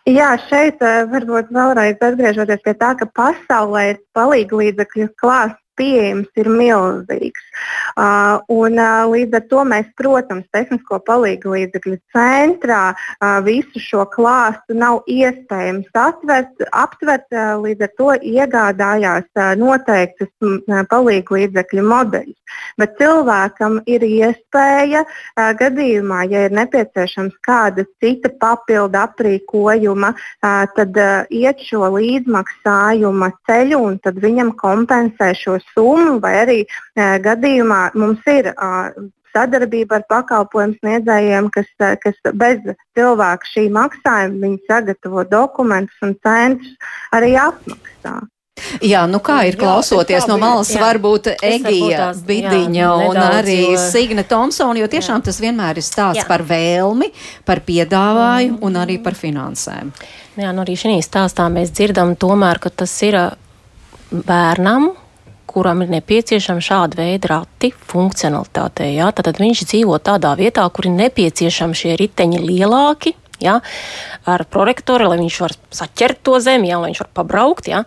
Jā, šeit varbūt vēlreiz atgriežoties pie tā, ka pasaulē ir palīdzekļu klāsts pieejams ir milzīgs. Uh, un, uh, līdz ar to mēs, protams, tehnisko palīdzību līdzekļu centrā uh, visu šo klāstu nav iespējams atvert, aptvert, uh, līdz ar to iegādājās uh, noteiktus uh, palīdzību līdzekļu modeļus. Bet cilvēkam ir iespēja uh, gadījumā, ja ir nepieciešams kāda cita papildu aprīkojuma, uh, tad uh, iet šo līdzmaksājuma ceļu un tad viņam kompensē šo summu, vai arī gadījumā mums ir sadarbība ar pakalpojumu sniedzējiem, kas, kas bez cilvēka šī maksājuma viņi sagatavo dokumentus un centus arī apmaksā. Jā, nu kā ir klausoties jā, no malas, jā. varbūt Egija Bidiņa jā, un nedaudz, arī jo... Signe Thompsona, jo tiešām jā. tas vienmēr ir stāsts jā. par vēlmi, par piedāvājumu mm. un arī par finansēm. Jā, nu arī šī stāstā mēs dzirdam tomēr, ka tas ir bērnam, kuram ir nepieciešama šāda veida rati funkcionalitātei. Ja? Tad viņš dzīvo tādā vietā, kur ir nepieciešami šie riteņi lielāki. Ja, ar prorektoru, lai viņš var saķert to zemi, ja, lai viņš var pabraukt. Ja.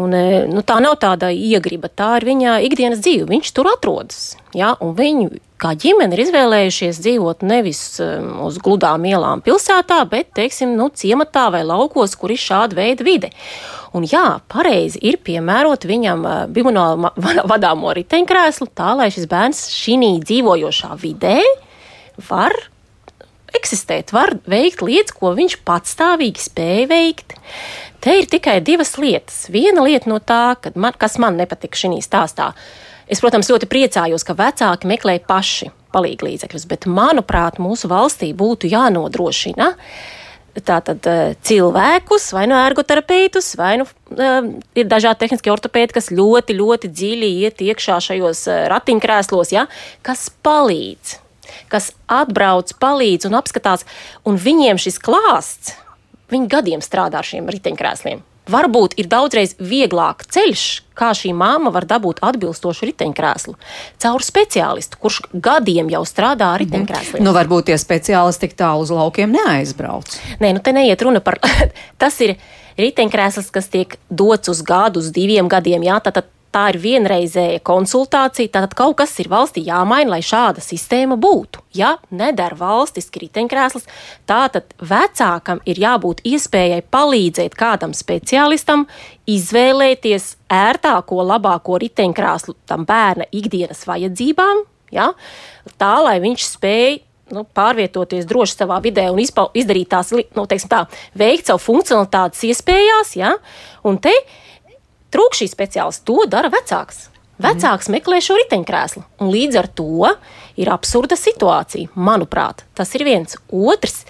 Un, e, nu, tā nav tāda iegriba, tā ir viņa ikdienas dzīve. Viņš tur atrodas. Ja, viņi kā ģimene ir izvēlējušies dzīvot nevis um, uz gludām ielām pilsētā, bet, teiksim, nu, ciematā vai laukos, kur ir šāda veida vide. Un jā, pareizi ir piemērot viņam bimonāli vadāmo riteņkrēslu tā, lai šis bērns šī dzīvojošā vidē var eksistēt, var veikt lietas, ko viņš patstāvīgi spēja veikt. Te ir tikai divas lietas. Viena lieta no tā, man, kas man nepatika šī stāstā. Es, protams, ļoti priecājos, ka vecāki meklē paši palīdzekļus, bet, manuprāt, mūsu valstī būtu jānodrošina, tātad eh, cilvēkus, vai nu ergoterapeitus, vai nu uh, ir dažādi tehniski ortopēdi, kas ļoti, ļoti dziļi iet iekšā šajos uh, ratiņkrēslos, ja, kas palīdz, kas atbrauc, palīdz un apskatās, un viņiem šis klāsts, viņi gadiem strādā ar šiem riteņkrēsliem varbūt ir daudzreiz vieglāk ceļš, kā šī māma var dabūt atbilstošu riteņkrēslu. Caur speciālistu, kurš gadiem jau strādā ar mhm. riteņkrēsliem. Nu, varbūt tie speciālisti tik tālu uz laukiem neaizbrauc. Nē, nu te neiet runa par. tas ir riteņkrēsls, kas tiek dots uz gadu, uz diviem gadiem. Jā, tātad tā ir vienreizēja konsultācija. Tātad kaut kas ir valstī jāmaina, lai šāda sistēma būtu. Ja nedara valstiski riteņkrēsls, tātad vecākam ir jābūt iespējai palīdzēt kādam speciālistam izvēlēties ērtāko, labāko riteņkrēslu tam bērna ikdienas vajadzībām. Ja? Tā, lai viņš spēj nu, pārvietoties droši savā vidē un izdarīt tās, nu, tā, veikt savu funkcionalitātes iespējās. Ja? Un te Trūk šī speciālists, to dara vecāks. Vecāks meklē šo riteņkrēslu, un līdz ar to ir absurda situācija. Manuprāt, tas ir viens. Otrs,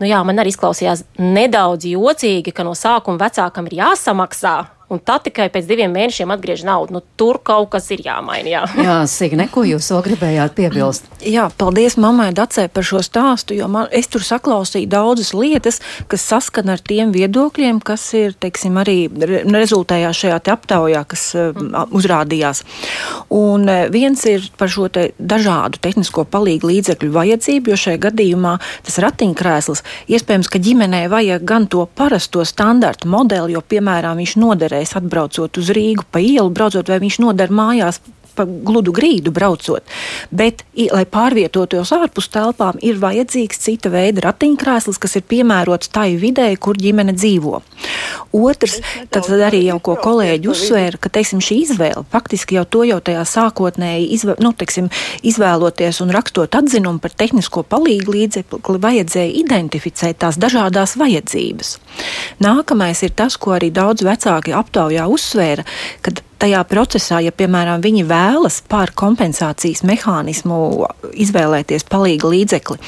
nu jā, man arī izklausījās nedaudz jocīgi, ka no sākuma vecākam ir jāsamaksā un tad tikai pēc diviem mēnešiem atgriež naudu. Nu, tur kaut kas ir jāmaina. Jā, jā Signe, ko jūs vēl gribējāt piebilst? Jā, paldies mammai Dacē par šo stāstu, jo man, es tur saklausīju daudzas lietas, kas saskana ar tiem viedokļiem, kas ir, teiksim, arī rezultējā šajā te aptaujā, kas mm. uzrādījās. Un e, viens ir par šo te dažādu tehnisko palīgu līdzekļu vajadzību, jo šajā gadījumā tas ratiņkrēsls iespējams, ka ģimenē vajag gan to parasto standarta modeli, jo, piemēram, viņš noderēs atbraucot uz Rīgu pa ielu, braucot, vai viņš noder mājās pa gludu grīdu braucot. Bet, lai pārvietotos ārpus telpām, ir vajadzīgs cita veida ratiņkrēsls, kas ir piemērots tai vidē, kur ģimene dzīvo. Otrs, tad arī jau ko kolēģi uzsvēra, ka teiksim, šī izvēle faktiski jau to jau tajā sākotnēji izvē, nu, teiksim, izvēloties un rakstot atzinumu par tehnisko palīgu līdzekli, vajadzēja identificēt tās dažādas vajadzības. Nākamais ir tas, ko arī daudz vecāki aptaujā uzsvēra, kad tajā procesā, ja, piemēram, viņi vēlas pār kompensācijas mehānismu izvēlēties palīga līdzekli,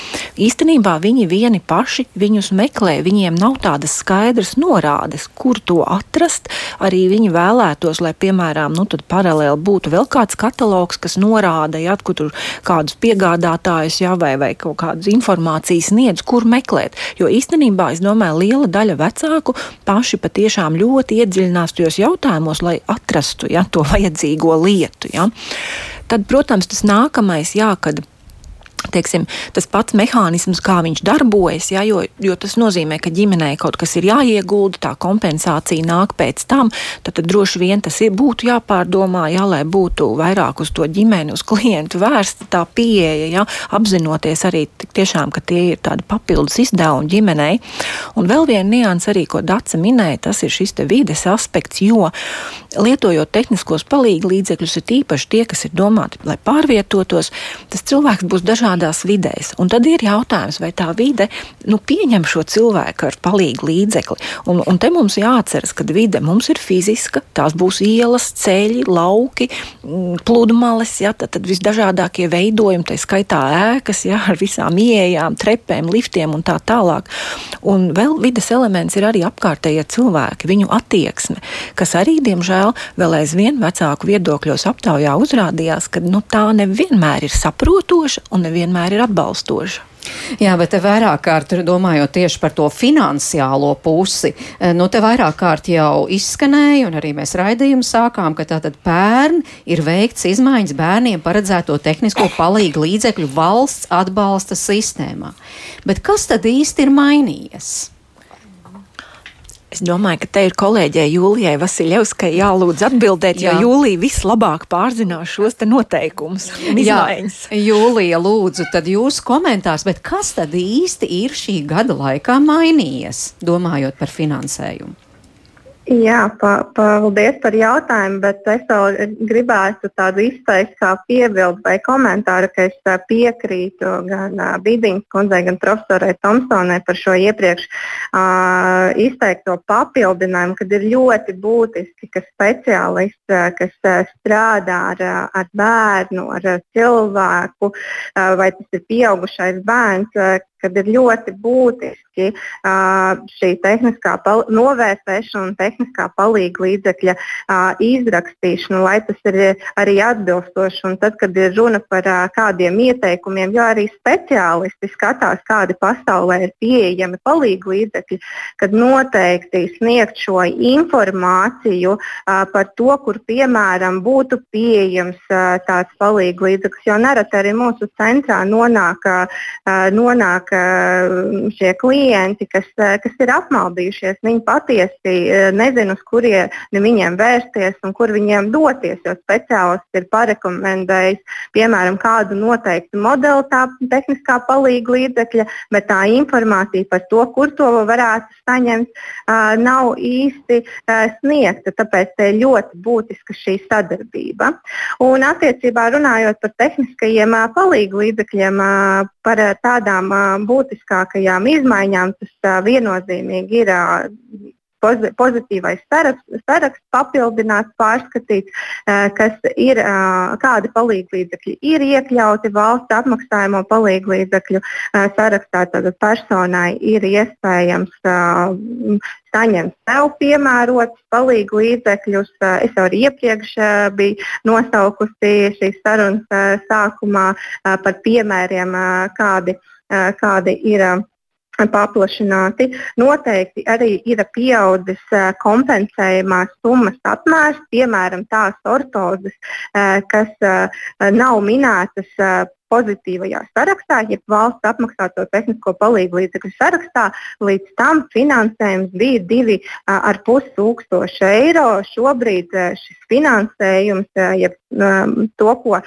īstenībā viņi vieni paši viņus meklē, viņiem nav tādas skaidras norādes, kur to atrast. Arī viņi vēlētos, lai, piemēram, nu, paralēli būtu vēl kāds katalogs, kas norāda, ja, kur tur kādus piegādātājus, ja, vai, vai kaut kādas informācijas sniedz, kur meklēt. Jo īstenībā, es domāju, liela daļa vecāku paši patiešām ļoti iedziļinās tajos jautājumos, lai atrastu atrastu ja, to vajadzīgo lietu. Ja. Tad, protams, tas nākamais, jā, kad teiksim, tas pats mehānisms, kā viņš darbojas, ja, jo, jo tas nozīmē, ka ģimenei kaut kas ir jāiegulda, tā kompensācija nāk pēc tam, tad, tad droši vien tas ir, būtu jāpārdomā, ja, lai būtu vairāk uz to ģimeni, uz klientu vērsta tā pieeja, ja, apzinoties arī tiešām, ka tie ir tādi papildus izdevumi ģimenei. Un vēl viena nianses arī, ko Dace minēja, tas ir šis te vides aspekts, jo lietojot tehniskos palīgu līdzekļus, ir īpaši tie, kas ir domāti, lai pārvietotos, tas cilvēks būs dažādi dažādās vidēs. Un tad ir jautājums, vai tā vide nu, pieņem šo cilvēku ar palīgu līdzekli. Un, un te mums jāatceras, ka vide mums ir fiziska, tās būs ielas, ceļi, lauki, mm, pludmales, ja, tad, tad visdažādākie veidojumi, tā skaitā ēkas, ja, ar visām ieejām, trepēm, liftiem un tā tālāk. Un vēl vides elements ir arī apkārtējie cilvēki, viņu attieksme, kas arī, diemžēl, vēl aizvien vecāku viedokļos aptaujā uzrādījās, ka nu, tā nevienmēr ir saprotoša un nevienmēr nevienmēr ir atbalstoša. Jā, bet te vairāk kārt domājot tieši par to finansiālo pusi, eh, nu te vairāk kārt jau izskanēja, un arī mēs raidījumu sākām, ka tātad pērn ir veikts izmaiņas bērniem paredzēto tehnisko palīgu līdzekļu valsts atbalsta sistēmā. Bet kas tad īsti ir mainījies? Es domāju, ka te ir kolēģei Jūlijai Vasiljevskai jālūdz atbildēt, Jā. jo Jūlija vislabāk pārzinās šos te noteikumus izmaiņas. Jā, Jūlija, lūdzu, tad jūsu komentārs, bet kas tad īsti ir šī gada laikā mainījies, domājot par finansējumu? Jā, pa, paldies par jautājumu, bet es vēl gribētu tādu izteikt kā piebildu vai komentāru, ka es piekrītu gan Bīdiņas kundzei, gan profesorai Tomsonai par šo iepriekš uh, izteikto papildinājumu, kad ir ļoti būtiski, ka speciālists, kas strādā ar, ar bērnu, ar cilvēku, vai tas ir pieaugušais bērns, kad ir ļoti būtiski šī tehniskā novērtēšana tehniskā palīga līdzekļa izrakstīšana, lai tas ir arī atbilstoši. Un tad, kad ir runa par kādiem ieteikumiem, jo arī speciālisti skatās, kādi pasaulē ir pieejami palīga līdzekļi, kad noteikti sniegt šo informāciju par to, kur piemēram būtu pieejams tāds palīga līdzeklis, jo nereti arī mūsu centrā nonāk, uh, nonāk šie klienti, kas, kas ir apmaldījušies, viņi patiesi nezina, uz kurieni viņiem vērsties un kur viņiem doties. Jo speciālists ir parekomendējis, piemēram, kādu noteiktu modeli tā tehniskā palīga līdzekļa, bet tā informācija par to, kur to varētu saņemt, nav īsti sniegta. Tāpēc ir ļoti būtiska šī sadarbība. Un attiecībā runājot par tehniskajiem palīga līdzekļiem, par tādām būtiskākajām izmaiņām tas viennozīmīgi ir pozitīvais saraksts, papildināts, pārskatīts, kas ir, kādi palīglīdzekļi ir iekļauti valsts apmaksājamo palīglīdzekļu sarakstā. Tad personai ir iespējams saņemt sev piemērotus palīgu līdzekļus. Es jau arī iepriekš biju nosaukusi šīs sarunas sākumā par piemēriem, kādi, kādi ir paplašināti. Noteikti arī ir pieaudzis kompensējumās summas apmērs, piemēram, tās ortozes, kas nav minētas pozitīvajā sarakstā, jeb valsts apmaksāto tehnisko palīdzību līdzekļu sarakstā. Līdz tam finansējums bija 2,5 tūkstoši eiro. Šobrīd šis finansējums, jeb to, ko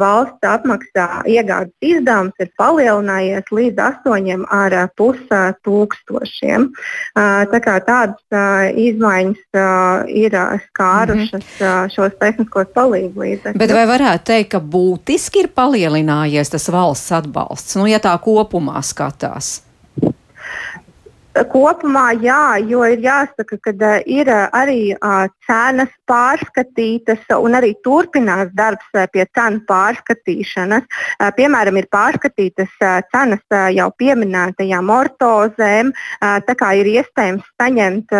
valsts apmaksā iegādes izdevums, ir palielinājies līdz 8,5 tūkstošiem. Tā kā tādas izmaiņas ir skārušas mm -hmm. šos tehniskos palīdzību līdzekļus. Bet vai varētu teikt, ka būtiski ir palielinājies tas valsts atbalsts, nu, ja tā kopumā skatās? Kopumā jā, jo ir jāsaka, ka ir arī cenas pārskatītas un arī turpinās darbs pie cenu pārskatīšanas. Piemēram, ir pārskatītas cenas jau pieminētajām ortozēm, tā kā ir iespējams saņemt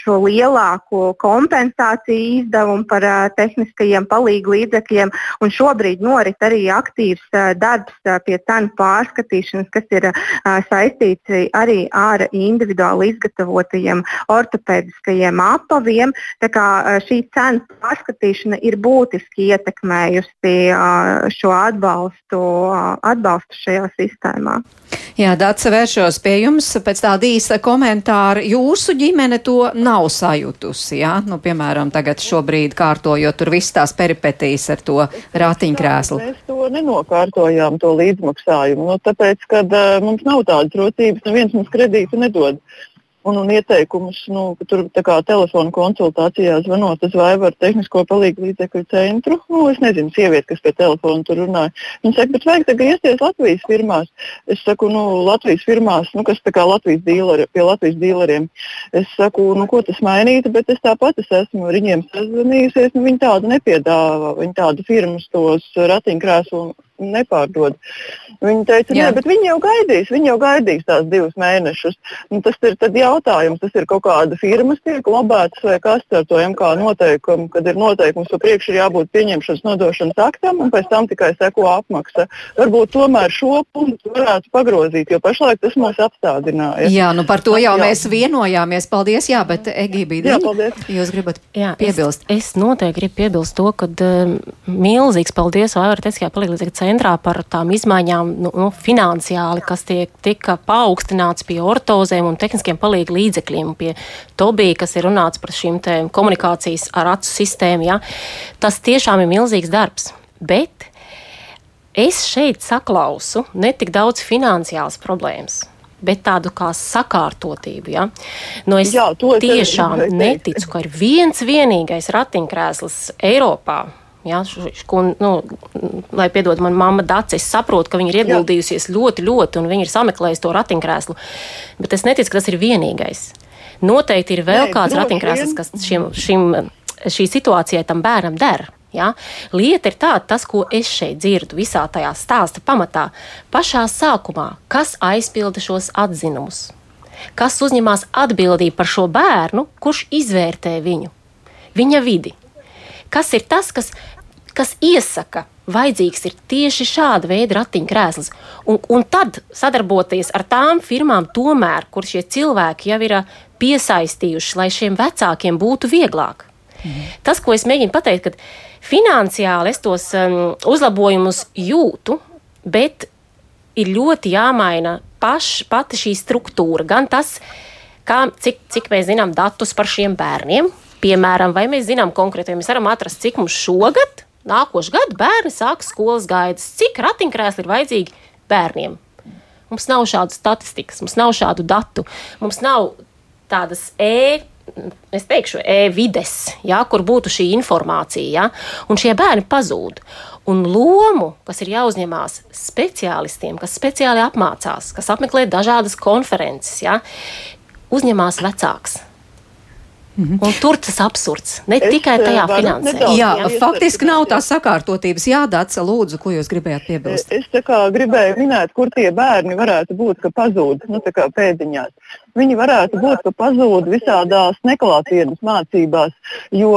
šo lielāko kompensāciju izdevumu par tehniskajiem palīgu līdzekļiem. Šobrīd norit arī aktīvs darbs pie cenu pārskatīšanas, kas ir saistīts arī ar individuāli izgatavotajiem ortopēdiskajiem apaviem. Šī cenu pārskatīšana ir būtiski ietekmējusi šo atbalstu, atbalstu šajā sistēmā. Jā, Dārsa, vēršos pie jums pēc tāda īsa komentāra. Jūsu ģimene to nav sajutusi, jā? Nu, piemēram, tagad šobrīd kārtojot tur visas tās peripetīs ar to rātiņkrēslu. Mēs to nenokārtojām, to līdzmaksājumu, nu, tāpēc, ka uh, mums nav tādas rocības, neviens mums kredītu nedod un, un ieteikumus, nu, tur kā telefona konsultācijā zvanot uz Vaivaru tehnisko palīgu līdzekļu centru. Nu, es nezinu, sieviete, kas pie telefona tur runāja. Viņa saka, bet vajag griezties Latvijas firmās. Es saku, nu, Latvijas firmās, nu, kas tā kā Latvijas dīleri, pie Latvijas dīleriem. Es saku, nu, ko tas mainītu, bet es tāpat es esmu ar viņiem sazvanījusies, nu, viņi tādu nepiedāvā. Viņi tādu firmas tos ratiņkrēslu nepārdod. Viņi teica, nē, bet viņi jau gaidīs, viņi jau gaidīs tās divus mēnešus. Nu, tas ir jautājums, tas ir kaut kāda firmas tiek lobētas vai kas ar to MK noteikumu, kad ir noteikums, ka priekš ir jābūt pieņemšanas nodošanas aktam un pēc tam tikai seko apmaksa. Varbūt tomēr šo punktu varētu pagrozīt, jo pašlaik tas mūs apstādināja. Jā, nu par to jau jā. mēs vienojāmies. Paldies, jā, bet Egībīdī, jūs gribat jā, piebilst? Es, es noteikti gribu piebilst to, ka um, milzīgs paldies Vaivara Teskajā palīdzēt centrā par tām izmaiņām nu, nu, finansiāli, kas tiek, tika paaugstināts pie ortozēm un tehniskiem palīgu līdzekļiem, pie Tobija, kas ir runāts par šīm komunikācijas ar acu sistēmu. Ja. Tas tiešām ir milzīgs darbs. Bet es šeit saklausu ne tik daudz finansiālas problēmas bet tādu kā sakārtotību. Ja? Nu, es Jā, tiešām neticu, ka ir viens vienīgais ratiņkrēsls Eiropā, Ja, ko, nu, lai piedod man mamma Dācis, es saprotu, ka viņa ir ieguldījusies Jā. ļoti, ļoti, un viņa ir sameklējusi to ratiņkrēslu. Bet es neticu, ka tas ir vienīgais. Noteikti ir vēl Nē, kāds ratiņkrēsls, kas šim, šim, šī situācijai tam bērnam der. Ja? Lieta ir tāda, tas, ko es šeit dzirdu visā tajā stāsta pamatā, pašā sākumā, kas aizpilda šos atzinumus, kas uzņemās atbildību par šo bērnu, kurš izvērtē viņu, viņa vidi. Kas ir tas, kas, kas iesaka, vajadzīgs ir tieši šāda veida ratiņkrēsls. Un, un tad sadarboties ar tām firmām, tomēr, kur šie cilvēki jau ir piesaistījuši, lai šiem vecākiem būtu vieglāk. Mhm. Tas, ko es mēģinu pateikt, ka finansiāli es tos um, uzlabojumus jūtu, bet ir ļoti jāmaina paš, pati šī struktūra. Gan tas, kā, cik, cik mēs zinām datus par šiem bērniem, Piemēram, vai mēs zinām konkrēti, vai mēs varam atrast, cik mums šogad, nākošais gads, bērni sāks skolas gaidas, cik ratiņkrēsli ir vajadzīgi bērniem. Mums nav šādu statistikas, mums nav šādu datu, mums nav tādas e es teikšu, e-vides, ja, kur būtu šī informācija, ja, un šie bērni pazūd. Un lomu, kas ir jāuzņemās speciālistiem, kas speciāli apmācās, kas apmeklē dažādas konferences, ja, uzņemās vecāks. Mm -hmm. Un tur tas absurds, ne es, tikai tajā finansējumā. Jā, jā, faktiski nav tā sakārtotības. Jā, Dāca, lūdzu, ko jūs gribējāt piebilst? Es gribēju minēt, kur tie bērni varētu būt, ka pazūd nu, pēdiņās. Viņi varētu būt, ka pazūd visādās neklātienes mācībās, jo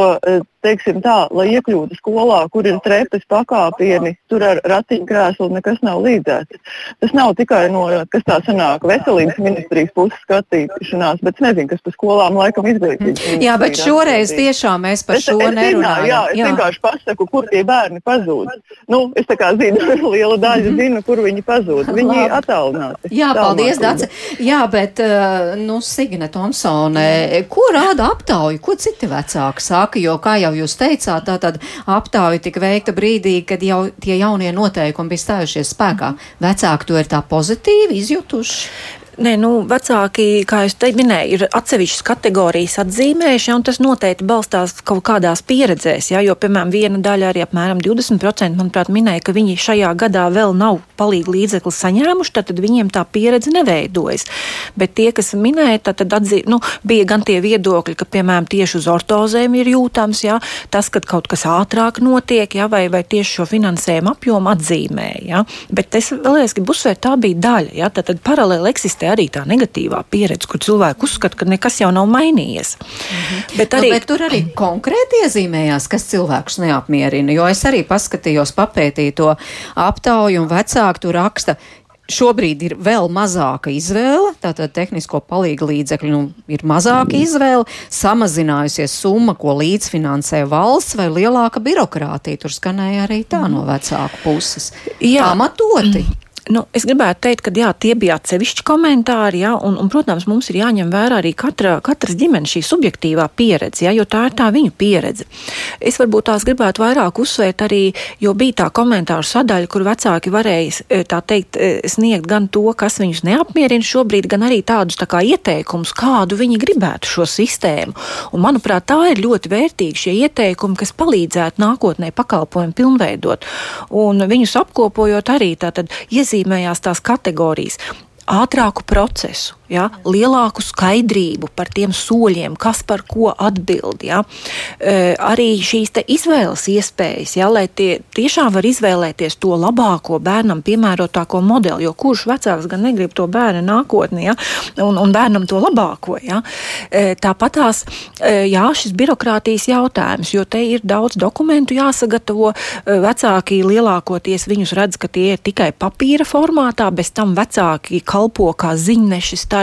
teiksim tā, lai iekļūtu skolā, kur ir trepes pakāpieni, tur ar ratiņkrēslu nekas nav līdzēts. Tas nav tikai no, kas tā sanāk, veselības ministrijas puses skatīšanās, bet es nezinu, kas par skolām laikam izglītības. Jā, bet šoreiz tiešām mēs par es, šo es nerunājam. Jā, es jā. vienkārši pasaku, kur tie bērni pazūd. Nu, es tā kā zinu, liela daļa mm -hmm. zinu, kur viņi pazūd. Viņi attālināti. Jā, paldies, Dace. Jā, bet, uh, nu, Signe Tomsone, ko rāda aptauja, ko citi vecāki saka, jo, kā jau jūs teicāt, tā tad aptauja tika veikta brīdī, kad jau tie jaunie noteikumi bija stājušies spēkā. Vecāki to ir tā pozitīvi izjutuši. Nē, nu, vecāki, kā jau minēju, ir atsevišķas kategorijas atzīmējuši, ja, un tas noteikti balstās kaut kādās pieredzēs. Ja, jo, piemēram, viena daļa, arī apmēram 20%, manuprāt, minēja, ka viņi šajā gadā vēl nav palīdzību līdzekli saņēmuši, tad viņiem tā pieredze neveidojas. Bet tie, kas minēja, tad, tad atzī, nu, bija gan tie viedokļi, ka, piemēram, tieši uz ortozēm ir jūtams ja, tas, ka kaut kas ātrāk notiek, ja, vai, vai tieši šo finansējumu apjomu atzīmē. Ja. Bet es vēlreiz gribu uzsvērt, tā bija daļa. Ja, tad, tad paralēli eksistē eksistē arī tā negatīvā pieredze, kur cilvēki uzskata, ka nekas jau nav mainījies. -hmm. bet, arī, nu, bet tur arī konkrēti iezīmējās, kas cilvēkus neapmierina. Jo es arī paskatījos, papētīju to aptauju, un vecāki tur raksta, Šobrīd ir vēl mazāka izvēle, tātad tehnisko palīgu līdzekļu nu, ir mazāka izvēle, samazinājusies summa, ko līdzfinansē valsts, vai lielāka birokrātija. Tur skanēja arī tā no vecāku puses. Jā, pamatoti. Nu, es gribētu teikt, ka jā, tie bija atsevišķi komentāri, jā, un, un, protams, mums ir jāņem vērā arī katra, katras ģimenes šī subjektīvā pieredze, jā, jo tā ir tā viņu pieredze. Es varbūt tās gribētu vairāk uzsvērt arī, jo bija tā komentāru sadaļa, kur vecāki varēja e, tā teikt e, sniegt gan to, kas viņus neapmierina šobrīd, gan arī tādus tā kā ieteikumus, kādu viņi gribētu šo sistēmu. Un, manuprāt, tā ir ļoti vērtīgi šie ieteikumi, kas palīdzētu nākotnē pakalpojumu pilnveidot. Un viņus apkopojot arī tātad iezīmēt iezīmējās tās kategorijas. Ātrāku procesu, ja, lielāku skaidrību par tiem soļiem, kas par ko atbild. Ja. E, arī šīs izvēles iespējas, ja, lai tie tiešām var izvēlēties to labāko bērnam piemērotāko modeli, jo kurš vecāks gan negrib to bērnu nākotni ja, un, un bērnam to labāko. Ja. E, Tāpat tās, e, jā, šis birokrātijas jautājums, jo te ir daudz dokumentu jāsagatavo, e, vecāki lielākoties viņus redz, ka tie ir tikai papīra formātā, bez tam vecāki kalpo kā ziņneši starp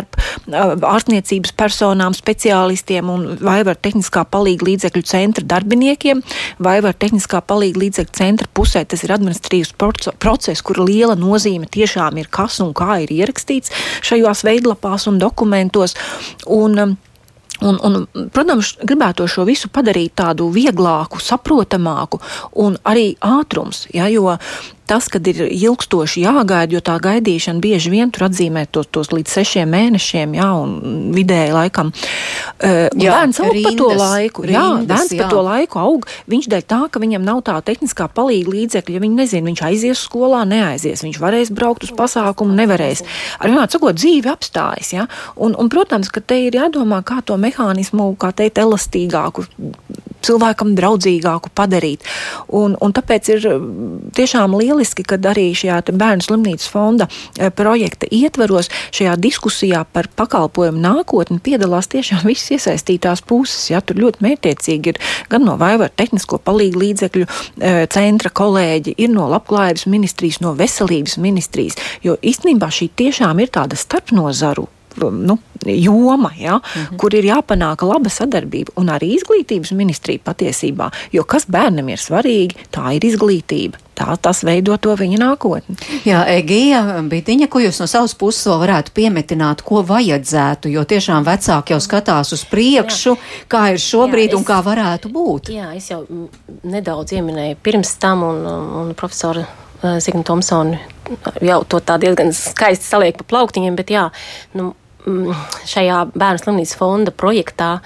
ārstniecības personām, speciālistiem un vai var tehniskā palīga līdzekļu centra darbiniekiem, vai var tehniskā palīga līdzekļu centra pusē. Tas ir administratīvs process, kur liela nozīme tiešām ir kas un kā ir ierakstīts šajos veidlapās un dokumentos. Un, Un, un, protams, gribētu šo visu padarīt tādu vieglāku, saprotamāku un arī ātrums. Ja, jo tas, kad ir ilgstoši jāgaida, jo tā gaidīšana bieži vien tur atzīmē tos, tos līdz sešiem mēnešiem, jā, un vidēji laikam. Uh, jā, bērns aug rindas, pa to laiku, rindas, jā, bērns jā. pa to laiku aug, viņš dēļ tā, ka viņam nav tā tehniskā palīga līdzekļa, ja viņi nezina, viņš aizies skolā, neaizies, viņš varēs braukt uz pasākumu, nevarēs. Ar vienā sakot, dzīve apstājas, jā, un, un, protams, ka te ir jādomā, kā to mehānismu, kā teikt, elastīgāku cilvēkam draudzīgāku padarīt. Un, un tāpēc ir tiešām lieliski, ka arī šajā bērnu slimnīcas fonda e, projekta ietvaros šajā diskusijā par pakalpojumu nākotni piedalās tiešām visas iesaistītās puses. Ja, tur ļoti mērķiecīgi ir gan no Vaivara tehnisko palīgu līdzekļu e, centra kolēģi, ir no labklājības ministrijas, no veselības ministrijas, jo īstenībā šī tiešām ir tāda starpnozaru nu, joma, ja, mm -hmm. kur ir jāpanāk laba sadarbība. Un arī izglītības ministrija patiesībā, jo kas bērnam ir svarīgi, tā ir izglītība. Tā tas veido to viņa nākotni. Jā, Egija, Bitiņa, ko jūs no savas puses vēl varētu piemetināt, ko vajadzētu, jo tiešām vecāki jau skatās uz priekšu, jā. kā ir šobrīd jā, es, un kā varētu būt. Jā, es jau nedaudz ieminēju pirms tam un, un profesoru Signa Thompsona jau to tā diezgan skaisti saliek pa plauktiņiem, bet jā, nu, šajā bērnu slimnīcas fonda projektā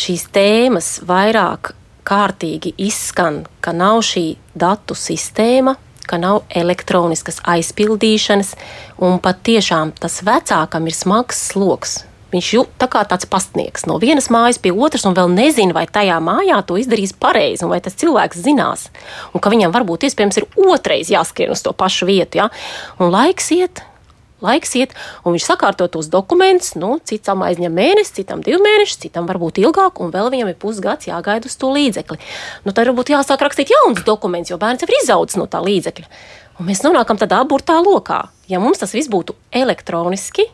šīs tēmas vairāk kārtīgi izskan, ka nav šī datu sistēma, ka nav elektroniskas aizpildīšanas, un pat tiešām tas vecākam ir smags sloks. Viņš ir tā kā tāds pastnieks no vienas mājas pie otras, un vēl nezina, vai tajā mājā to izdarīs pareizi, vai tas cilvēks zinās. Un ka viņam varbūt iespējams ir otrais jāskrien uz to pašu vietu. Ja? Un laiks iet, laiks iet, un viņš sakārto tos dokumentus. Nu, citam aizņem mēnesi, citam divi mēneši, citam varbūt ilgāk, un vēl viņam ir pusgads jāgaida uz to līdzekli. Nu, tad varbūt jāsāk rakstīt jaunus dokumentus, jo bērns jau ir izaudzis no tā līdzekļa. Un mēs nonākam tādā aburtā lokā. Ja mums tas viss būtu elektroniski,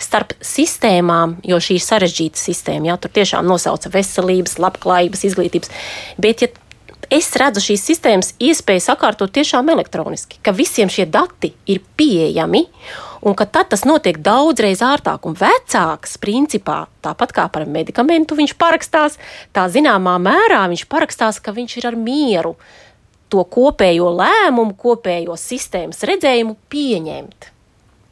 starp sistēmām, jo šī ir sarežģīta sistēma, jā, tur tiešām nosauca veselības, labklājības, izglītības. Bet, ja es redzu šīs sistēmas iespēju sakārtot tiešām elektroniski, ka visiem šie dati ir pieejami un ka tad tas notiek daudzreiz ārtāk un vecāks, principā, tāpat kā par medikamentu viņš parakstās, tā zināmā mērā viņš parakstās, ka viņš ir ar mieru to kopējo lēmumu, kopējo sistēmas redzējumu pieņemt.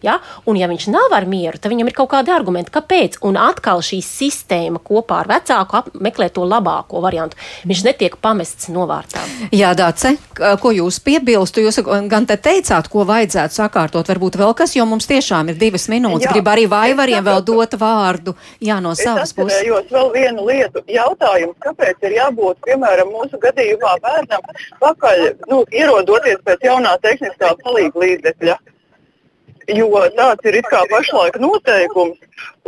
Ja? Un, ja viņš nav ar mieru, tad viņam ir kaut kādi argumenti, kāpēc. Un atkal šī sistēma kopā ar vecāku meklē to labāko variantu. Viņš netiek pamests novārtā. Jā, Dārce, ko jūs piebilstu? Jūs gan te teicāt, ko vajadzētu sakārtot, varbūt vēl kas, jo mums tiešām ir divas minūtes. Jā, Gribu arī vaivariem vēl dot vārdu. Jā, no savas puses. Es vēl vienu lietu. Jautājums, kāpēc ir jābūt, piemēram, mūsu gadījumā bērnam pakaļ, nu, ierodoties pēc jaunā tehniskā palīga līdzekļa jo tāds ir pašlaik noteikums.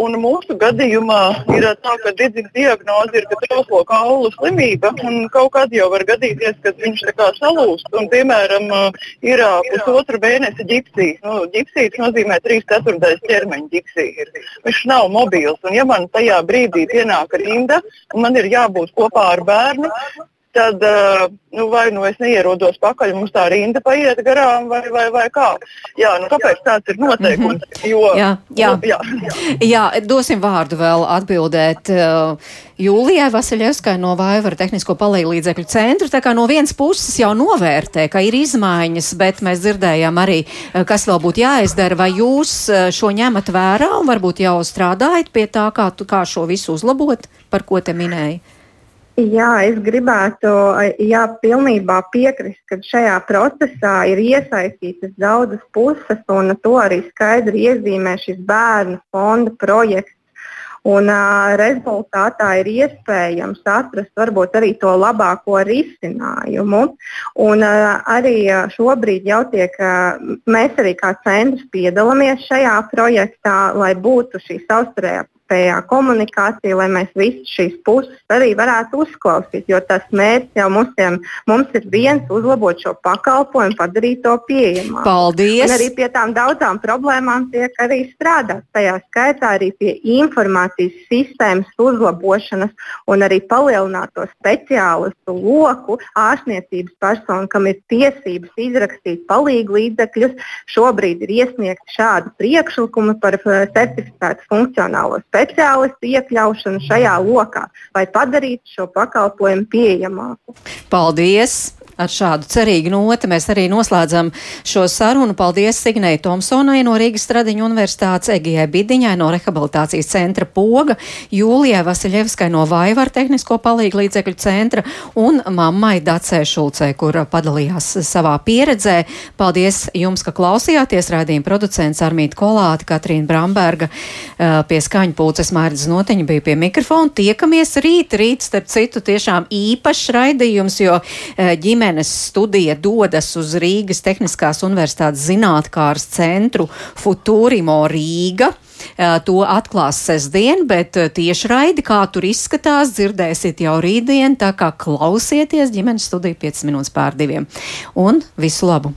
Un mūsu gadījumā ir tā, ka dzirdības diagnoze ir traukslo kaulu slimība, kaut kad jau var gadīties, ka viņš kā salūst. Un, piemēram, ir pusotra mēneša ģipsīs. Nu, ģipsīs nozīmē 3 ceturtais ķermeņa ģipsīs. Viņš nav mobils, un ja man tajā brīdī pienāk rinda, un man ir jābūt kopā ar bērnu, tad uh, nu, vai nu es neierodos pakaļ, mums tā rinda paiet garām, vai, vai, vai kā. Jā, nu, kāpēc tāds ir noteikums? Mm -hmm. jo, jā, jā. Nu, jā. jā, dosim vārdu vēl atbildēt. Uh, Jūlijai Vasiljevskai no Vaivara Tehnisko palīdzekļu centra. Tā kā no vienas puses jau novērtē, ka ir izmaiņas, bet mēs dzirdējām arī, uh, kas vēl būtu jāizdara. Vai jūs šo ņemat vērā un varbūt jau strādājat pie tā, kā, kā šo visu uzlabot, par ko te minēja? Jā, es gribētu jā, pilnībā piekrist, ka šajā procesā ir iesaistītas daudzas puses, un to arī skaidri iezīmē šis bērnu fonda projekts. Un, uh, rezultātā ir iespējams atrast varbūt arī to labāko risinājumu. Un, uh, arī šobrīd jau tiek, uh, mēs arī kā centrs piedalāmies šajā projektā, lai būtu šī savstarējā savstarpējā komunikācija, lai mēs visas šīs puses arī varētu uzklausīt. Jo tas mērķis jau mums, mums ir viens - uzlabot šo pakalpojumu, padarīt to pieejamāku. Paldies! Un arī pie tām daudzām problēmām tiek arī strādāts. Tajā skaitā arī pie informācijas sistēmas uzlabošanas un arī palielināto speciālistu loku ārstniecības personu, kam ir tiesības izrakstīt palīgu līdzekļus. Šobrīd ir iesniegti šādi priekšlikumi par eh, certificētu funkcionālo speciālistu speciālistu iekļaušanu šajā lokā, lai padarītu šo pakalpojumu pieejamāku. Paldies! Ar šādu cerīgu noti mēs arī noslēdzam šo sarunu. Paldies Signei Tomsonai no Rīgas Stradiņu universitātes, Egijai Bidiņai no Rehabilitācijas centra Poga, Jūlijai Vasiljevskai no Vaivar tehnisko palīgu līdzekļu centra un mammai Dacē Šulcē, kur padalījās savā pieredzē. Paldies jums, ka klausījāties. Rādījuma producents Armīta Kolāte, Katrīna Bramberga pie skaņu pulces Mārdas Noteņa bija pie mikrofona. Tiekamies rīt, rīt, starp citu, tiešām īpašs raidījums, jo ģimene ģimenes studija dodas uz Rīgas Tehniskās Universitātes zinātkārs centru Futūrimo Rīga. To atklās sestdien, bet tieši raidi, kā tur izskatās, dzirdēsiet jau rītdien, tā kā klausieties ģimenes studiju 5 minūtes pār diviem. Un visu labu!